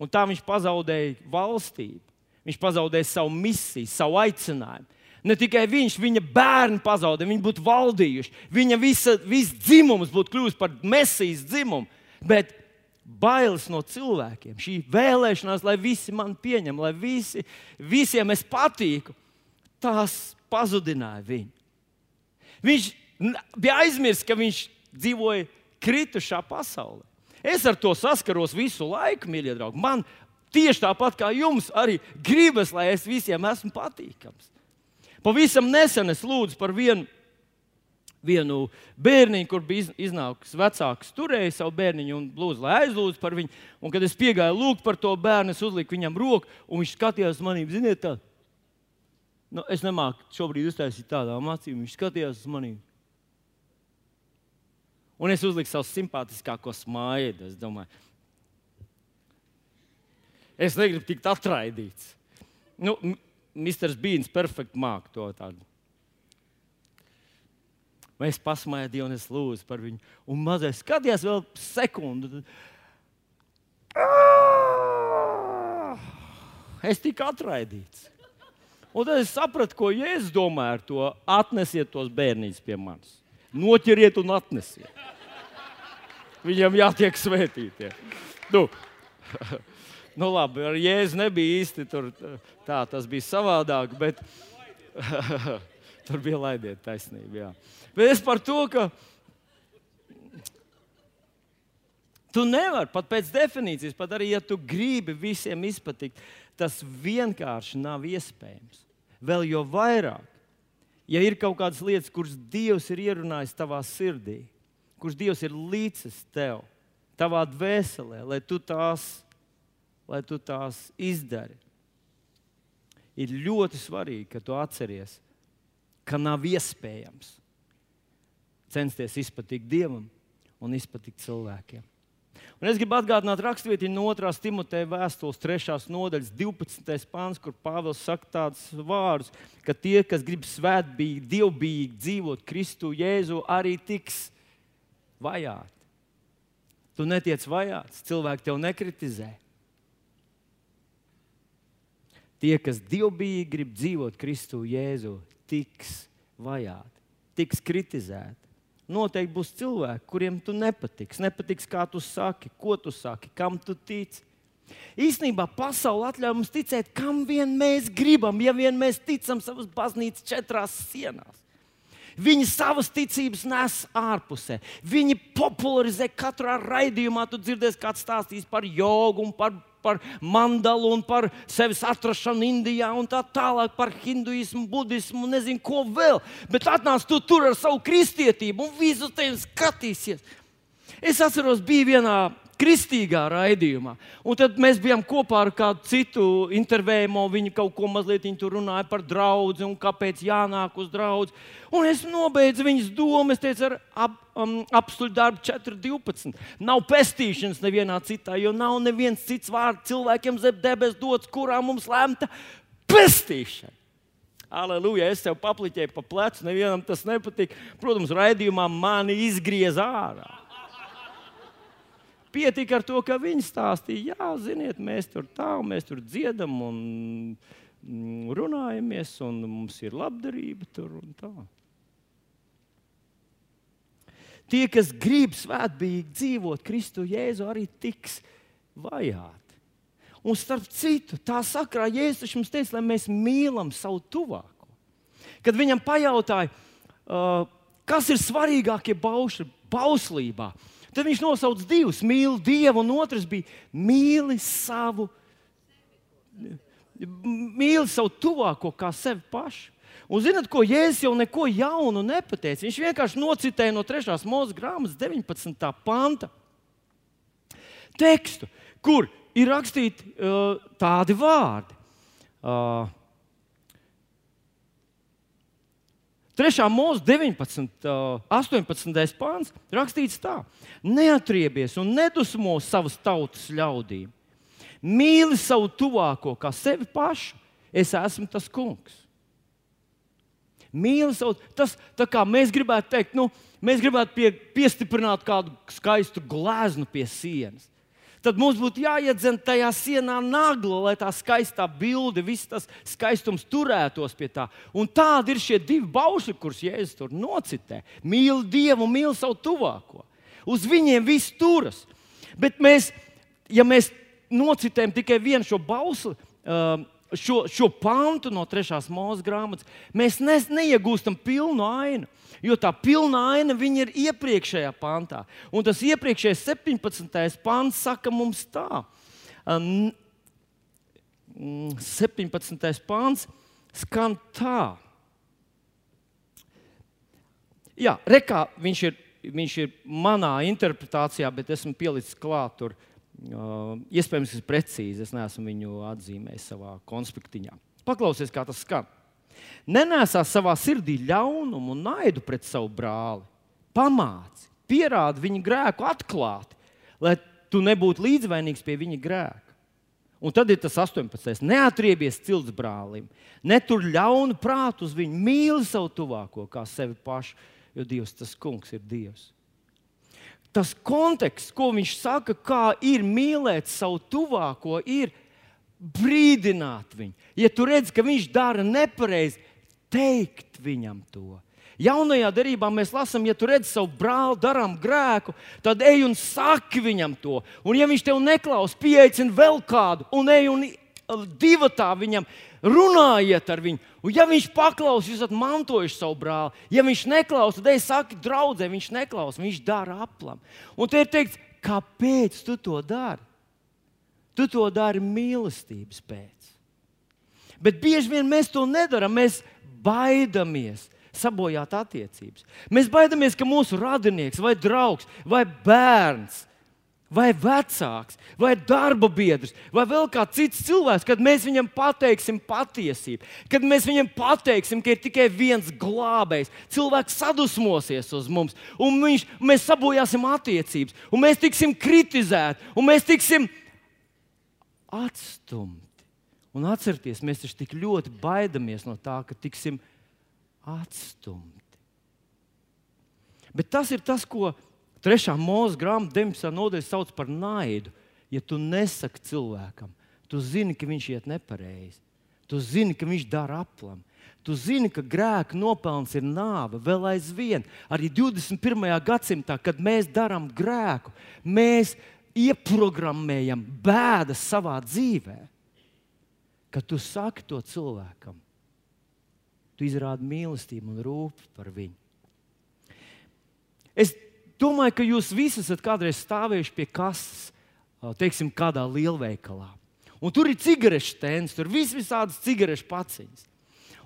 Un tā viņš pazaudēja valstību. Viņš pazaudēja savu misiju, savu aicinājumu. Ne tikai viņš, viņa bērni pazaudēja, viņi būtu valdījuši. Viņa visa, viss dzimums būtu kļuvis par mesijas dzimumu. Bet bailes no cilvēkiem, šī vēlēšanās, lai visi mani pieņem, lai visi, visiem es patīku, tās pazudināja viņu. Viņš bija aizmirsis, ka viņš dzīvoja kritušā pasaulē. Es ar to saskaros visu laiku, mīļie draugi. Man tieši tāpat kā jums arī gribas, lai es visiem esmu patīkams. Pavisam nesen es lūdzu par vienu vienu bērniņu, kur bija iznākusi vecāks, turēja savu bērniņu un lūdzu, lai aizlūdzu par viņu. Un, kad es piegāju lūgt par to bērnu, es uzliku viņam roku, un viņš skatījās manī, ziniet, tā. Nu, es nemāku šobrīd uztaisīt tādām acīm, viņš skatījās uz maniem. Un es uzliku savu simpātiskāko smaidu. Es domāju, es negribu tikt atraidīts. Nu, Mr. Beans perfekti māca to tādu Mēs Dievu un es lūdzu par viņu. Un mazais skatījās vēl sekundi. Es tiku atraidīts. Un tad es sapratu, ko Jēzus domā ar to. Atnesiet tos bērnus pie manis. Noķeriet un atnesiet. Viņam jātiek svētītiem. Nu, nu labi, ar Jēzu nebija īsti tur, tā, tas bija savādāk, bet tur bija laidiet taisnība. Jā. Bet es par to, ka tu nevari pat pēc definīcijas, pat arī ja tu gribi visiem izpatikt, tas vienkārši nav iespējams. Vēl jo vairāk, ja ir kaut kādas lietas, kuras Dievs ir ierunājis tavā sirdī, kuras Dievs ir līdzis tev, tavā dvēselē, lai tu tās, lai tu tās izdari. Ir ļoti svarīgi, ka tu atceries, ka nav iespējams censties izpatikt Dievam un izpatikt cilvēkiem. Un es gribu atgādināt raksturvietiņu no 2. Timoteja vēstules 3. nodaļas 12. pāns, kur Pāvils saka tādus vārdus, ka tie, kas grib svētbīgi, dievbijīgi dzīvot Kristu Jēzu, arī tiks vajāti. Tu netiec vajāts, cilvēki tev nekritizē. Tie, kas dievbijīgi grib dzīvot Kristu Jēzu, tiks vajāti, tiks kritizēti. Noteikti būs cilvēki, kuriem tu nepatiks. Nepatiks, kā tu saki, ko tu saki, kam tu tici. Īsnībā pasaule atļauj mums ticēt, kam vien mēs gribam, ja vien mēs ticam savas baznīcas četrās sienās. Viņi savas ticības nes ārpusē. Viņi popularizē katrā raidījumā. Tu dzirdēsi, kāds stāstīs par jogu un par par mandalu un par sevis atrašanu Indijā un tā tālāk par hinduismu, budismu un nezinu ko vēl. Bet atnāc tu tur ar savu kristietību un visu tevi skatīsies. Es atceros, bija vienā kristīgā raidījumā. Un tad mēs bijām kopā ar kādu citu intervējumu. Viņi kaut ko mazliet runāja par draugu un kāpēc jānāk uz draugu. Un es nobeidzu viņas domu. Es teicu, ar ap, um, apstuļu darbu 4.12. Nav pestīšanas nevienā citā, jo nav neviens cits vārds cilvēkiem zem debes dots, kurā mums lemta pestīšana. Aleluja, es tev papliķēju pa plecu, nevienam tas nepatīk. Protams, raidījumā mani izgriez ārā. Pietika ar to, ka viņi stāstīja, jā, ziniet, mēs tur tā, mēs tur dziedam un mm, runājamies, un mums ir labdarība tur un tā. Tie, kas grib svētbīgi dzīvot Kristu Jēzu, arī tiks vajāti. Un starp citu, tā sakrā Jēzus mums teica, lai mēs mīlam savu tuvāko. Kad viņam pajautāja, uh, kas ir svarīgākie baušļi bauslībā, Tad viņš nosauca divus - mīli Dievu, un otrs bija mīli savu, mīli savu tuvāko kā sevi pašu. Un zinot, ko Jēzus jau neko jaunu nepateica. Viņš vienkārši nocitēja no 3. mūža grāmatas 19. panta tekstu, kur ir rakstīti uh, tādi vārdi. Uh, 3. mūža 19, 18. pāns rakstīts tā: Neatriebies un nedusmo savas tautas ļaudīm. Mīli savu tuvāko kā sevi pašu. Es esmu tas kungs. Mīli savu, tas kā mēs gribētu teikt, nu, mēs gribētu pie, piestiprināt kādu skaistu gleznu pie sienas tad mums būtu jāiedzen tajā sienā nagla, lai tā skaistā bilde, viss tas skaistums turētos pie tā. Un tādi ir šie divi baušļi, kurus Jēzus tur nocitē. Mīl Dievu, mīl savu tuvāko. Uz viņiem viss turas. Bet mēs, ja mēs nocitējam tikai vienu šo bausli, uh, šo, šo pantu no trešās mūža grāmatas, mēs ne, neiegūstam pilnu ainu. Jo tā pilna aina ir iepriekšējā pantā. Un tas iepriekšējais 17. pants saka mums tā. Um, 17. pāns skan tā. Jā, rekā viņš ir, viņš ir manā interpretācijā, bet esmu pielicis klāt tur. Uh, iespējams, tas ir precīzi. Es neesmu viņu atzīmējis savā konspektiņā. Paklausies, kā tas skan. Nenēsā savā sirdī ļaunumu un naidu pret savu brāli. Pamāci, pierādi viņa grēku atklāti, lai tu nebūtu līdzvainīgs pie viņa grēka. Un tad ir tas 18. Neatriebies cilts brālim, netur ļaunu prātu uz viņu, mīli savu tuvāko kā sevi pašu, jo Dievs tas kungs ir Dievs. Tas konteksts, ko viņš saka, kā ir mīlēt savu tuvāko, ir brīdināt viņu. Ja tu redz, ka viņš dara nepareizi, teikt viņam to. Jaunajā darbā mēs lasām, ja tu redz savu brāli, darām grēku, tad ej un saki viņam to. Un, ja viņš tev neklaus, pieeicini vēl kādu, un ej un divi tā viņam runājiet ar viņu. Un, ja viņš paklausīs, jūs esat mantojuši savu brāli. Ja viņš neklausās, tad ej, saki, draudzē, viņš neklausās, viņš dara aplam. Un te ir teikts, kāpēc tu to dari? Tu to dari mīlestības pēc. Bet bieži vien mēs to nedarām. Mēs baidamies sabojāt attiecības. Mēs baidamies, ka mūsu radinieks, vai draugs, vai bērns, vai vecāks, vai darba biedrs, vai vēl kāds cits cilvēks, kad mēs viņam pateiksim patiesību, kad mēs viņam pateiksim, ka ir tikai viens glābējs, cilvēks sadusmosies uz mums, un viņš, mēs sabojāsim attiecības, un mēs tiksim kritizēti, un mēs tiksim atstumti. Un atcerieties, mēs taču tik ļoti baidamies no tā, ka tiksim atstumti. Bet tas ir tas, ko trešā mūža grāmata 19. nodaļa sauc par naidu. Ja tu nesaki cilvēkam, tu zini, ka viņš iet nepareizi. Tu zini, ka viņš dara aplam. Tu zini, ka grēka nopelns ir nāve vēl aizvien. Arī 21. gadsimtā, kad mēs darām grēku, mēs ieprogrammējam bēdas savā dzīvē, kad tu saki to cilvēkam, tu izrādi mīlestību un rūpību par viņu. Es domāju, ka jūs visi esat kādreiz stāvējuši pie kases, teiksim, kādā lielveikalā. Un tur ir cigaretes stends, tur vis visādas cigaretes paciņas.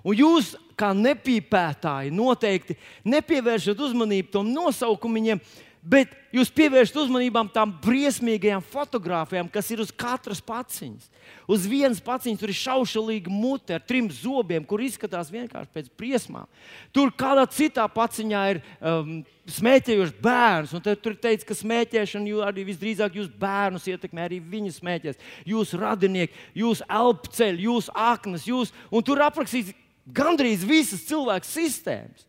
Un jūs, kā nepīpētāji, noteikti nepievēršat uzmanību tam nosaukumiem, bet jūs pievēršat uzmanību tām briesmīgajām fotografijām, kas ir uz katras paciņas. Uz vienas paciņas tur ir šaušalīga mute ar trim zobiem, kur izskatās vienkārši pēc briesmām. Tur kādā citā paciņā ir um, smēķējošs bērns, un tur teica, ka smēķēšana arī visdrīzāk jūs bērnus ietekmē, arī viņi smēķēs. Jūs radinieki, jūs elpceļi, jūs aknas, jūs, un tur aprakstīts gandrīz visas cilvēku sistēmas.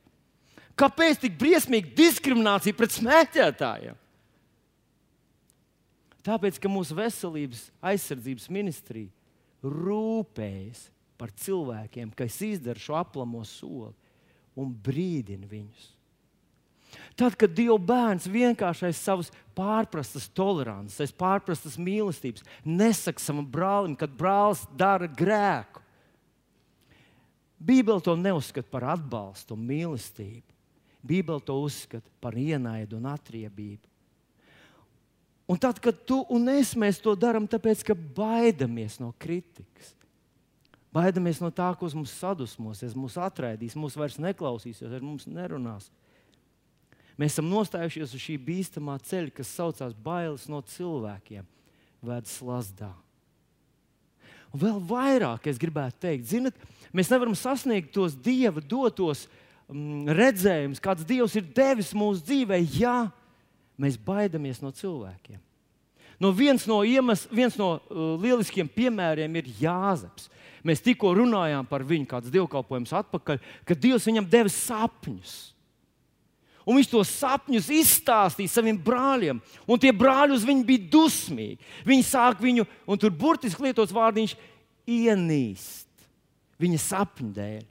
Kāpēc tik briesmīga diskriminācija pret smēķētājiem? Tāpēc, ka mūsu veselības aizsardzības ministrija rūpējas par cilvēkiem, kas izdara šo aplamo soli un brīdina viņus. Tad, kad Dieva bērns vienkārši aiz savas pārprastas tolerances, aiz pārprastas mīlestības, nesaka savam brālim, kad brālis dara grēku, Bībele to neuzskata par atbalstu un mīlestību. Bībele to uzskata par ienaidu un atriebību. Un tad, kad tu un es to darām, tāpēc ka baidamies no kritikas, baidamies no tā, kas mums sadusmosies, mūs atraidīs, mūs vairs neklausīsies, ar mums nerunās. Mēs esam nostājušies uz šī bīstamā ceļa, kas saucās bailes no cilvēkiem, vēd slazdā. Un vēl vairāk es gribētu teikt, zinot, mēs nevaram sasniegt tos dieva dotos mm, redzējumus, kāds dievs ir devis mūsu dzīvē, ja mēs baidamies no cilvēkiem. No viens no, iemes, viens no uh, lieliskiem piemēriem ir Jāzeps. Mēs tikko runājām par viņu, kāds dievkalpojums atpakaļ, kad Dievs viņam deva sapņus. Un viņš tos sapņus izstāstīja saviem brāļiem, un tie brāļi uz viņu bija dusmīgi. Viņi sāk viņu, un tur burtiski lietots vārdiņš, ienīst viņa sapņu dēļ.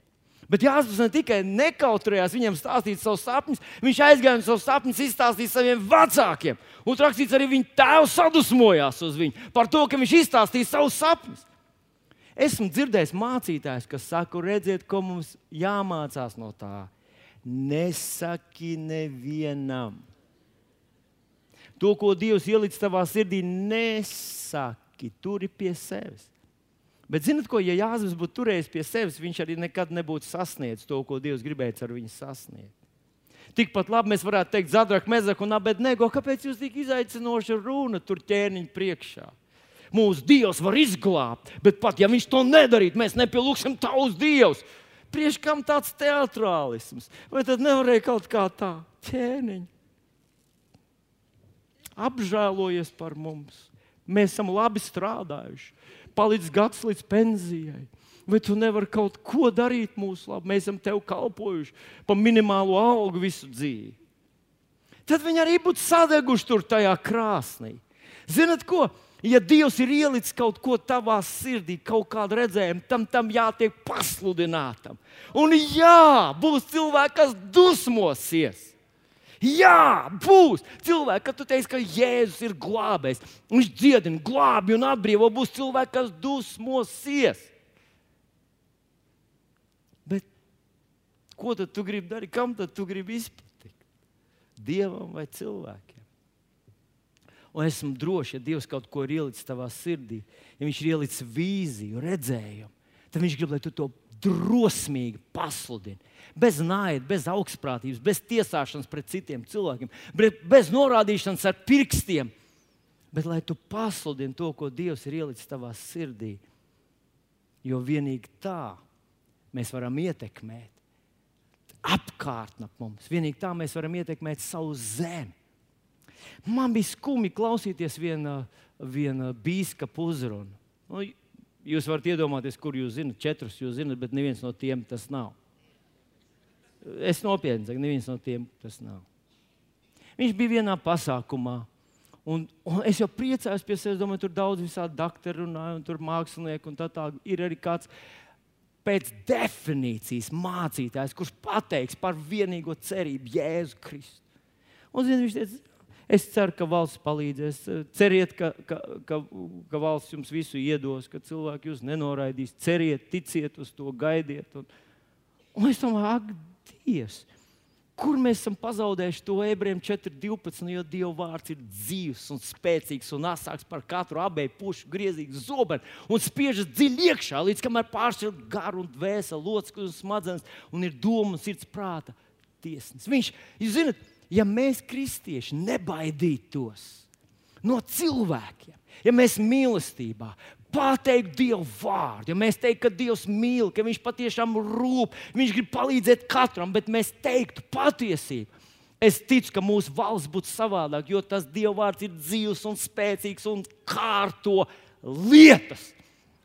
Bet Jānis ne tikai nekautrējās viņam stāstīt savus sapņus, viņš aizgāja un savus sapņus izstāstīja saviem vecākiem. Un rakstīts, arī viņa tēvs sadusmojās uz viņu par to, ka viņš izstāstīja savus sapņus. Esmu dzirdējis mācītājus, kas saka, redziet, ko mums jāmācās no tā. Nesaki nevienam. To, ko Dievs ielicis tavā sirdī, nesaki, turi pie sevis. Bet, zinot, ko, ja Jānis būtu turējis pie sevis, viņš arī nekad nebūtu sasniedzis to, ko Dievs gribēja ar viņu sasniegt. Tikpat labi mēs varētu teikt, Zadrak, Mezak un Abednego, kāpēc jūs tik izaicinoši runa tur ķēniņa priekšā? Mūsu Dievs var izglābt, bet pat ja viņš to nedarītu, mēs nepielūgsim tavus dievus. Priekš kam tāds teatrālisms? Vai tad nevarēja kaut kā tā ķēniņa? Apžēlojies par mums. Mēs esam labi strādājuši palicis gads līdz pensijai. Vai tu nevari kaut ko darīt mūsu labā? Mēs esam tev kalpojuši par minimālo algu visu dzīvi. Tad viņi arī būtu sadeguši tur tajā krāsnī. Zinat, ko? Ja Dievs ir ielicis kaut ko tavā sirdī, kaut kādu redzējumu, tam, tam jātiek pasludinātam. Un jā, būs cilvēki, kas dusmosies. Jā, būs cilvēki, kad tu teiksi, ka Jēzus ir glābējs. Viņš dziedina, glābi un atbrīvo. Būs cilvēki, kas dusmosies. Bet ko tad tu gribi darīt? Kam tad tu gribi izpatikt? Dievam vai cilvēkiem? Un esmu drošs, ja Dievs kaut ko ir ielicis tavā sirdī, ja Viņš ir ielicis vīziju, redzējumu, tad Viņš grib, lai tu to drosmīgi pasludini. Bez naida, bez augstprātības, bez tiesāšanas pret citiem cilvēkiem, bez norādīšanas ar pirkstiem. Bet lai tu pasludini to, ko Dievs ir ielicis tavā sirdī, jo vienīgi tā mēs varam ietekmēt apkārtni ap mums. Vienīgi tā mēs varam ietekmēt savu zemi. Man bija skumji klausīties viena, viena biskupa uzrunu. Nu, Jūs varat iedomāties, kur jūs zinat, četrus jūs zinat, bet neviens no tiem tas nav. Es nopietni saku, neviens no tiem tas nav. Viņš bija vienā pasākumā. Un, un es jau priecājos pie sevis, domāju, tur daudz visādi doktori runāja, un tur mākslinieki, un tā tālāk. Ir arī kāds pēc definīcijas mācītājs, kurš pateiks par vienīgo cerību, Jēzu Kristu. Un zin, viņš teica, Es ceru, ka valsts palīdzēs. Ceriet, ka, ka, ka, ka valsts jums visu iedos, ka cilvēki jūs nenoraidīs. Ceriet, ticiet uz to, gaidiet. Un, un es domāju, ak, Dievs! Kur mēs esam pazaudējuši to ebrejiem 4.12. Jo Dieva vārds ir dzīves un spēcīgs un asāks par katru abēju pušu, griezīgu zobenu un spiežas dziļi iekšā, līdz kamēr pāršķir garu un dvēseli, locekļus un smadzenes un ir doma un sirds prāta tiesnes. Viņš, jūs zināt, ja mēs, kristieši, nebaidītos no cilvēkiem, ja mēs mīlestībā pateiktu Dievu vārdu, ja mēs teiktu, ka Dievs mīl, ka Viņš patiešām rūp, Viņš grib palīdzēt katram, bet mēs teiktu patiesību. Es ticu, ka mūsu valsts būtu savādāk, jo tas Dieva vārds ir dzīves un spēcīgs un kārto lietas.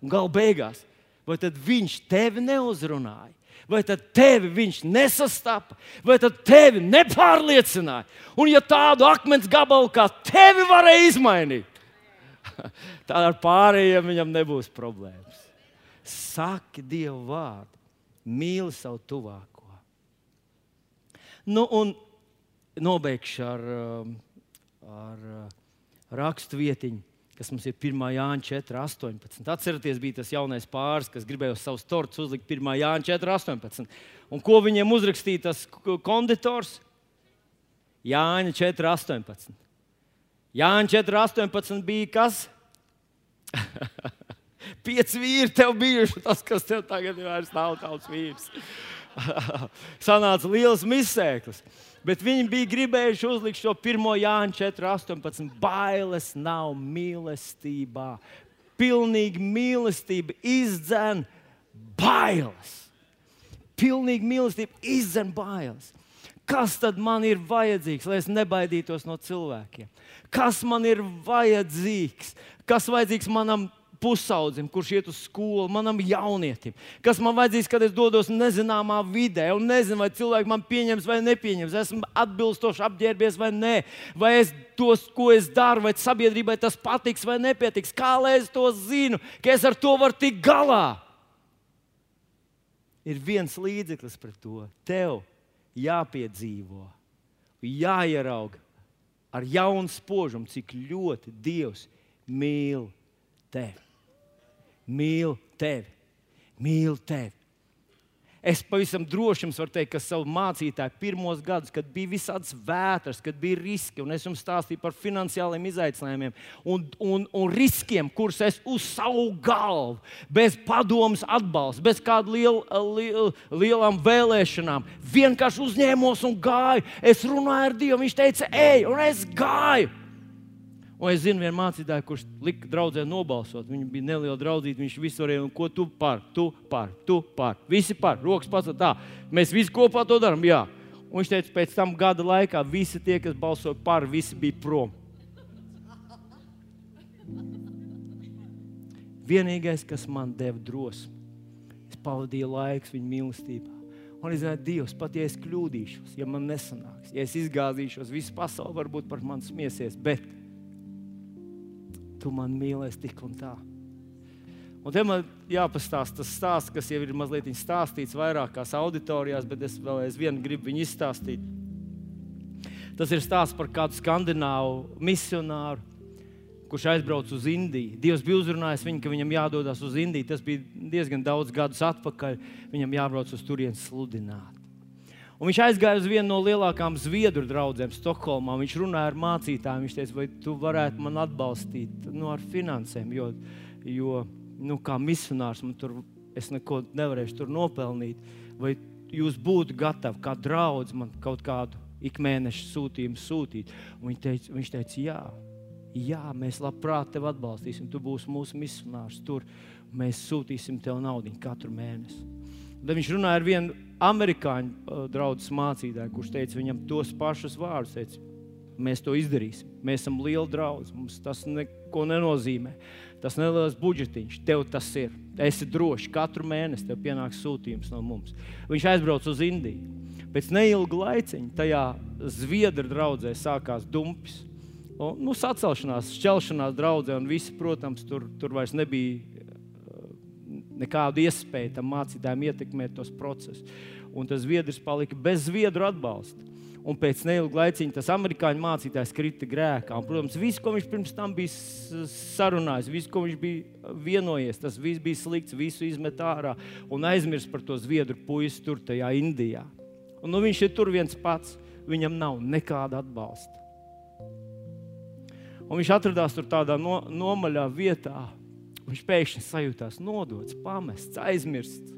Galu beigās, vai tad Viņš tevi neuzrunāja? Vai tad tevi viņš nesastapa, vai tad tevi nepārliecināja. Un ja tādu akmens gabalu kā tevi varēja izmainīt, Tad ar pārējiem viņam nebūs problēmas. Saki Dievu vārdu, mīli savu tuvāko. Nu, un nobeigšu ar, um, ar uh, rakstu vietiņu kas mums ir 1. Jāņa 4, 18. Atcerieties, bija tas jaunais pāris, kas gribēja uz savus tortus uzlikt 1. Jāņa 4, 18. Un ko viņiem uzrakstīja tas konditors? Jāņa 4, 18. Jāņa 4, 18 bija kas? Pieci vīri tev bijuši, tas, kas tev tagad ir vairs nav tauts vīrs. Sanāca liels misēklis. Bet viņi bija gribējuši uzlikt šo 1. Jāņa 4.18. Bailes nav mīlestībā. Pilnīgi mīlestība izdzen bailes. Pilnīgi mīlestība izdzen bailes. Kas tad man ir vajadzīgs, lai es nebaidītos no cilvēkiem? Kas man ir vajadzīgs? Kas vajadzīgs manam pusaudzim, kurš iet uz skolu, manam jaunietim, kas man vajadzīgs, kad es dodos nezināmā vidē, un nezinu, vai cilvēki man pieņems vai nepieņems, esmu atbilstoši apģērbies vai nē, vai es tos, ko es daru, vai sabiedrībai tas patiks vai nepietiks. Kā lai es to zinu, ka es ar to varu tikt galā? Ir viens līdzeklis pret to. Tev jāpiedzīvo, jāierauga ar jaunu spožumu, cik ļoti Dievs mīl tevi mīl tevi. Mīl tevi. Es pavisam droši jums varu teikt, ka savu mācītāju pirmos gadus, kad bija visādas vētras, kad bija riski, un es jums stāstīju par finansiāliem izaicinājumiem un, un, un riskiem, kurus es uz savu galvu, bez padomus atbalsta, bez kādām liel, liel, lielām vēlēšanām, vienkārši uzņēmos un gāju. Es runāju ar Dievu, viņš teica, ej, un es gāju. Un es zinu, vienu mācītāju, kurš lika draudzē nobalsot. Viņa bija neliela draudzība, viņš visu varēja, un ko tu par, tu par, tu par. Visi par, rokas pats tā. Mēs visi kopā to darām, jā. Un viņš teica, pēc tam gada laikā visi tie, kas balsoja par, visi bija prom. Vienīgais, kas man deva drosmi, es pavadīju laiku viņa mīlestībā. Un es zinu, Dievs, pat ja es kļūdīšos, ja man nesanāks, ja es izgāzīšos, visa pasaule varbūt par mani smiesies. Tu man mīlēsi tik un tā. Un te man jāpastāsta tas stāsts, kas jau ir mazliet stāstīts vairākās auditorijās, bet es vēl aizvien gribu viņu izstāstīt. Tas ir stāsts par kādu skandināvu misionāru, kurš aizbrauca uz Indiju. Dievs bija uzrunājis viņu, ka viņam jādodas uz Indiju. Tas bija diezgan daudz gadus atpakaļ. Viņam jābrauc uz turieni sludināt. Un viņš aizgāja uz vienu no lielākajām zviedru draugiem, Stokholmā. Viņš runāja ar mācītājiem. Viņš teica, vai tu varētu man atbalstīt nu, ar finansēm, jo, jo nu, kā misionārs man tur es neko nevarēšu nopelnīt. Vai jūs būtu gatavi kā draugs man kaut kādu ikmēneša sūtījumu sūtīt? Un viņš teica, viņš teica jā. Jā, mēs labprāt tevi atbalstīsim. Tu būsi mūsu misionārs tur. Mēs sūtīsim tev naudu katru mēnesi. Tad viņš runāja ar vienu amerikāņu uh, draugu mācītāju, kurš teica viņam tos pašus vārdus. Teica, mēs to izdarīsim. Mēs esam lieli draugi. Mums tas neko nenozīmē. Tas neliels budžetiņš, tev tas ir. Esi drošs. Katru mēnesi tev pienāks sūtījums no mums. Viņš aizbrauca uz Indiju. Pēc neilga laiciņa tajā zviedru draudzē sākās dumpis. Un, nu, sacelšanās, šķelšanās draudzē, un visi, protams, tur, tur vairs nebija nekādu iespēju tam mācītājiem ietekmēt tos procesus. Un tas zviedrs palika bez zviedru atbalsta. Un pēc neilga laiciņa tas amerikāņu mācītājs krita grēkā. Un, protams, viss, ko viņš pirms tam bija sarunājis, viss, ko viņš bija vienojies, tas viss bija slikts, visu izmet ārā un aizmirst par to zviedru puisi tur, tajā Indijā. Un, nu, viņš ir tur viens pats, viņam nav nekāda atbalsta. Un viņš atradās tur tādā no, nomaļā vietā, Viņš pēkšņi sajūtās nodots, pamests, aizmirsts.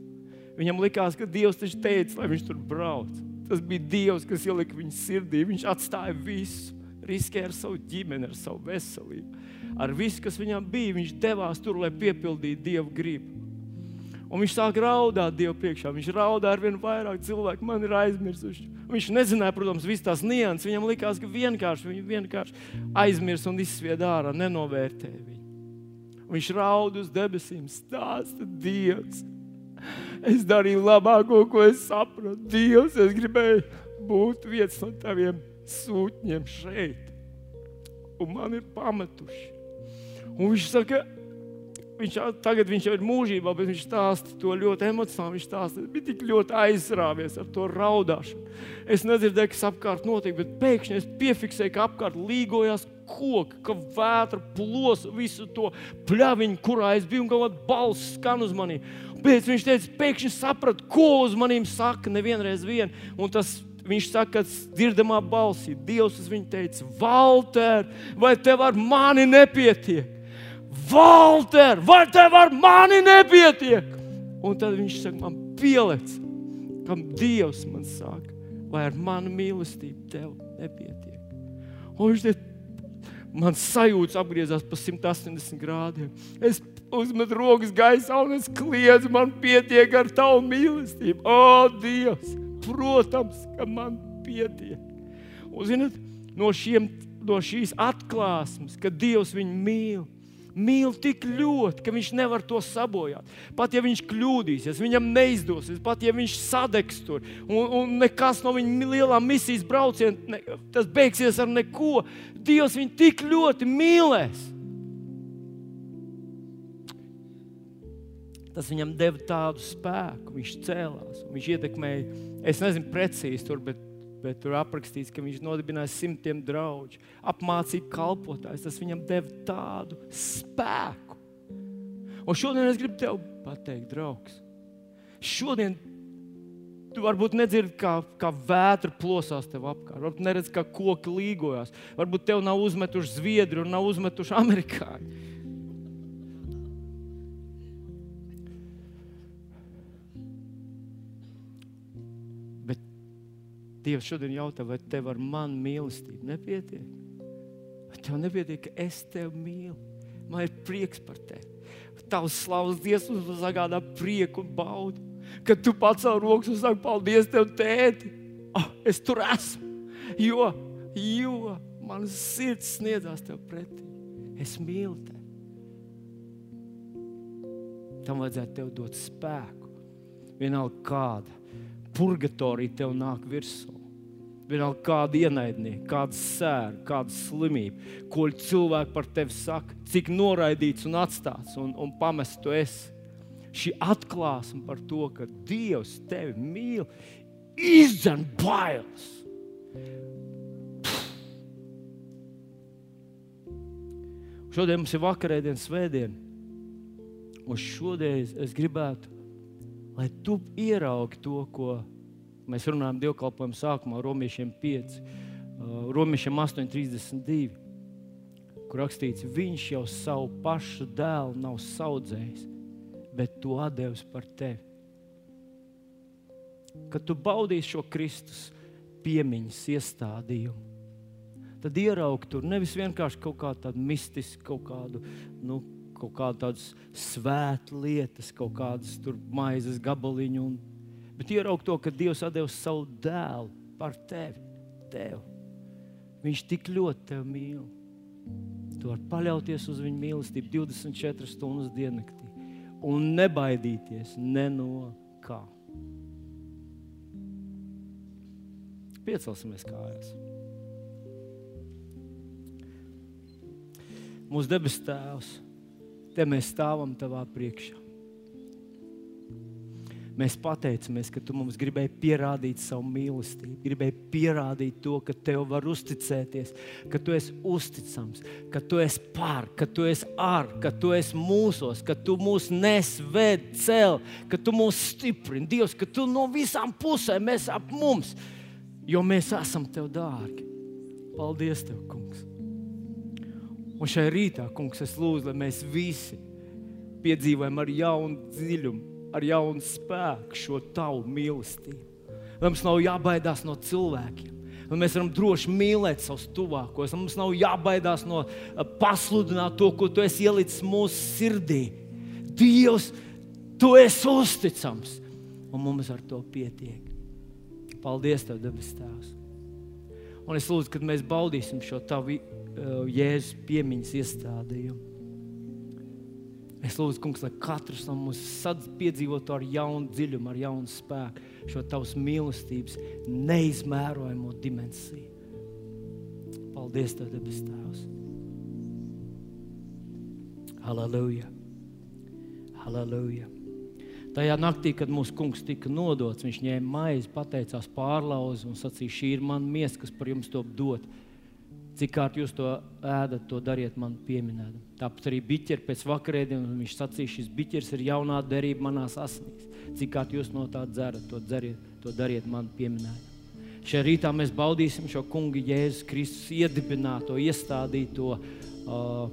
Viņam likās, ka Dievs taču teica, lai viņš tur brauc. Tas bija Dievs, kas ielika viņa sirdī. Viņš atstāja visu, riskēja ar savu ģimeni, ar savu veselību. Ar visu, kas viņam bija, viņš devās tur, lai piepildītu Dieva gribu. Un viņš sāk raudāt Dievu priekšā. Viņš raudā ar vien vairāk cilvēku, man ir aizmirsuši. Viņš nezināja, protams, visas tās nianses. Viņam likās, ka vienkārši viņi vienkārši aizmirst un izsvied ārā, nenovērtēja viņu. Viņš raud uz debesīm, stāsta Dievs. Es darīju labāko, ko es sapratu. Dievs, es gribēju būt viens no taviem sūtņiem šeit. Un man ir pametuši. Un viņš saka, viņš tagad viņš jau ir mūžībā, bet viņš stāsta to ļoti emocionāli. Viņš stāsta, bija tik ļoti aizrāvies ar to raudāšanu. Es nedzirdēju, kas apkārt notiek, bet pēkšņi es piefiksēju, ka apkārt līgojās koki, ka vētra plosa visu to pļaviņu, kurā es biju, un kaut kāda balss skan uz mani. Pēc viņš teica, pēkšņi sapratu, ko uz maniem saka nevienreiz vien. Un tas viņš saka, dzirdamā balsī, Dievs uz viņu teica, Valter, vai tev ar mani nepietiek? Valter, vai tev ar mani nepietiek? Un tad viņš saka, man pielec, kam Dievs man saka, vai ar manu mīlestību tev nepietiek. Un viņš teica, man sajūta apgriezās pa 180 grādiem. Es uzmetu rokas gaisā un es kliedzu, man pietiek ar tavu mīlestību. O, Dievs, protams, ka man pietiek. Un, zinot, no, šiem, no šīs atklāsmes, ka Dievs viņu mīl, mīl tik ļoti, ka viņš nevar to sabojāt. Pat ja viņš kļūdīsies, viņam neizdosies, pat ja viņš sadegs tur un, un nekas no viņa lielā misijas brauciena, ne, tas beigsies ar neko. Dievs viņu tik ļoti mīlēs. Tas viņam deva tādu spēku, viņš cēlās, viņš ietekmēja. Es nezinu precīzi tur, bet bet tur aprakstīts, ka viņš nodibināja simtiem draugu, apmācīja kalpotājus. Tas viņam deva tādu spēku. Un šodien es gribu tev pateikt, draugs, šodien tu varbūt nedzirdi, kā, kā vētra plosās tev apkārt. Varbūt neredz, kā koki līgojas. Varbūt tev nav uzmetuši zviedri un nav uzmetuši amerikāņi. Dievs šodien jautā, vai tev ar mani mīlestību nepietiek? Vai tev nepietiek, ka es tevi mīlu? Man ir prieks par tevi. Tavs slavas Dievs mums sagādā prieku un baudu. Kad tu savu rokas un saki, paldies, tev, tēti, oh, es tur esmu. Jo, jo man sirds sniedzās tev pretī. Es mīlu tevi. Tam vajadzētu tev dot spēku. Vienalga kāda purgatorija tev nāk virsū. Vienalga kāda ienaidnieka, kāda sēra, kāda slimība, ko cilvēki par tevi saka, cik noraidīts un atstāts un, un pamests tu esi. Šī atklāsme par to, ka Dievs tevi mīl, izdzen bailes. Šodien mums ir vakarēdiena, svētdiena. Un šodien es gribētu lai tu ieraugi to, ko mēs runājam dievkalpojuma sākumā, Romiešiem 5, Romiešiem 8,32, kur rakstīts, viņš jau savu pašu dēlu nav audzējis, bet to devis par tevi. Kad tu baudīsi šo Kristus piemiņas iestādījumu, tad ieraugi tur nevis vienkārši kaut kādu mistisku, kaut kādu nu, kaut kādas svētas lietas, kaut kādas maizes gabaliņu. Un, bet ieraug to, ka Dievs devis savu dēlu par tevi. Tev. Viņš tik ļoti tevi mīl. Tu vari paļauties uz viņa mīlestību 24 stundas diennaktī un nebaidīties ne no kā. Piecelsimies kājās. Mūsu debes Tēvs te mēs stāvam tavā priekšā. Mēs pateicamies, ka tu mums gribēji pierādīt savu mīlestību, gribēji pierādīt to, ka tev var uzticēties, ka tu esi uzticams, ka tu esi pār, ka tu esi ar, ka tu esi mūsos, ka tu mūs nes, ved, cel, ka tu mūs stiprini. Dievs, ka tu no visām pusēm esi ap mums, jo mēs esam tev dārgi. Paldies, tev, Kungs! Un šai rītā, kungs, es lūdzu, lai mēs visi piedzīvojam ar jaunu dziļumu, ar jaunu spēku šo tavu mīlestību. Lai mums nav jābaidās no cilvēkiem, lai mēs varam droši mīlēt savus tuvākos, lai mums nav jābaidās no eh, pasludināt to, ko tu esi ielicis mūsu sirdī. Dievs, tu esi uzticams, un mums ar to pietiek. Paldies, Tev, debes Tēvs! Un es lūdzu, kad mēs baudīsim šo tavu Jēzus piemiņas iestādījumu. Es lūdzu, kungs, lai katrs no mums piedzīvotu ar jaunu dziļumu, ar jaunu spēku, šo tavas mīlestības neizmērojamo dimensiju. Paldies, Tev, debes Tēvs! Halleluja! Halleluja! Tajā naktī, kad mūsu kungs tika nodots, viņš ņēma maizi, pateicās pārlauzi un sacīja, šī ir mana miesa, kas par jums to dod. Cik kārt jūs to ēdat, to dariet man pieminēt. Tāpat arī biķeri pēc vakarēdienas viņš sacīja, šis biķers ir jaunā derība manās asinīs. Cik kārt jūs no tā dzerat, to, dzeriet, to dariet man pieminēt. Šajā rītā mēs baudīsim šo kungu Jēzus Kristus iedibināto, iestādīto uh,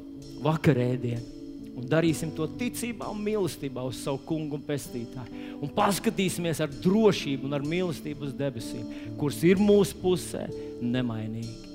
vakarēdienu un darīsim to ticībā un mīlestībā uz savu kungu un pestītāju. Un paskatīsimies ar drošību un ar mīlestību uz debesīm, kuras ir mūsu pusē, nemainīgi.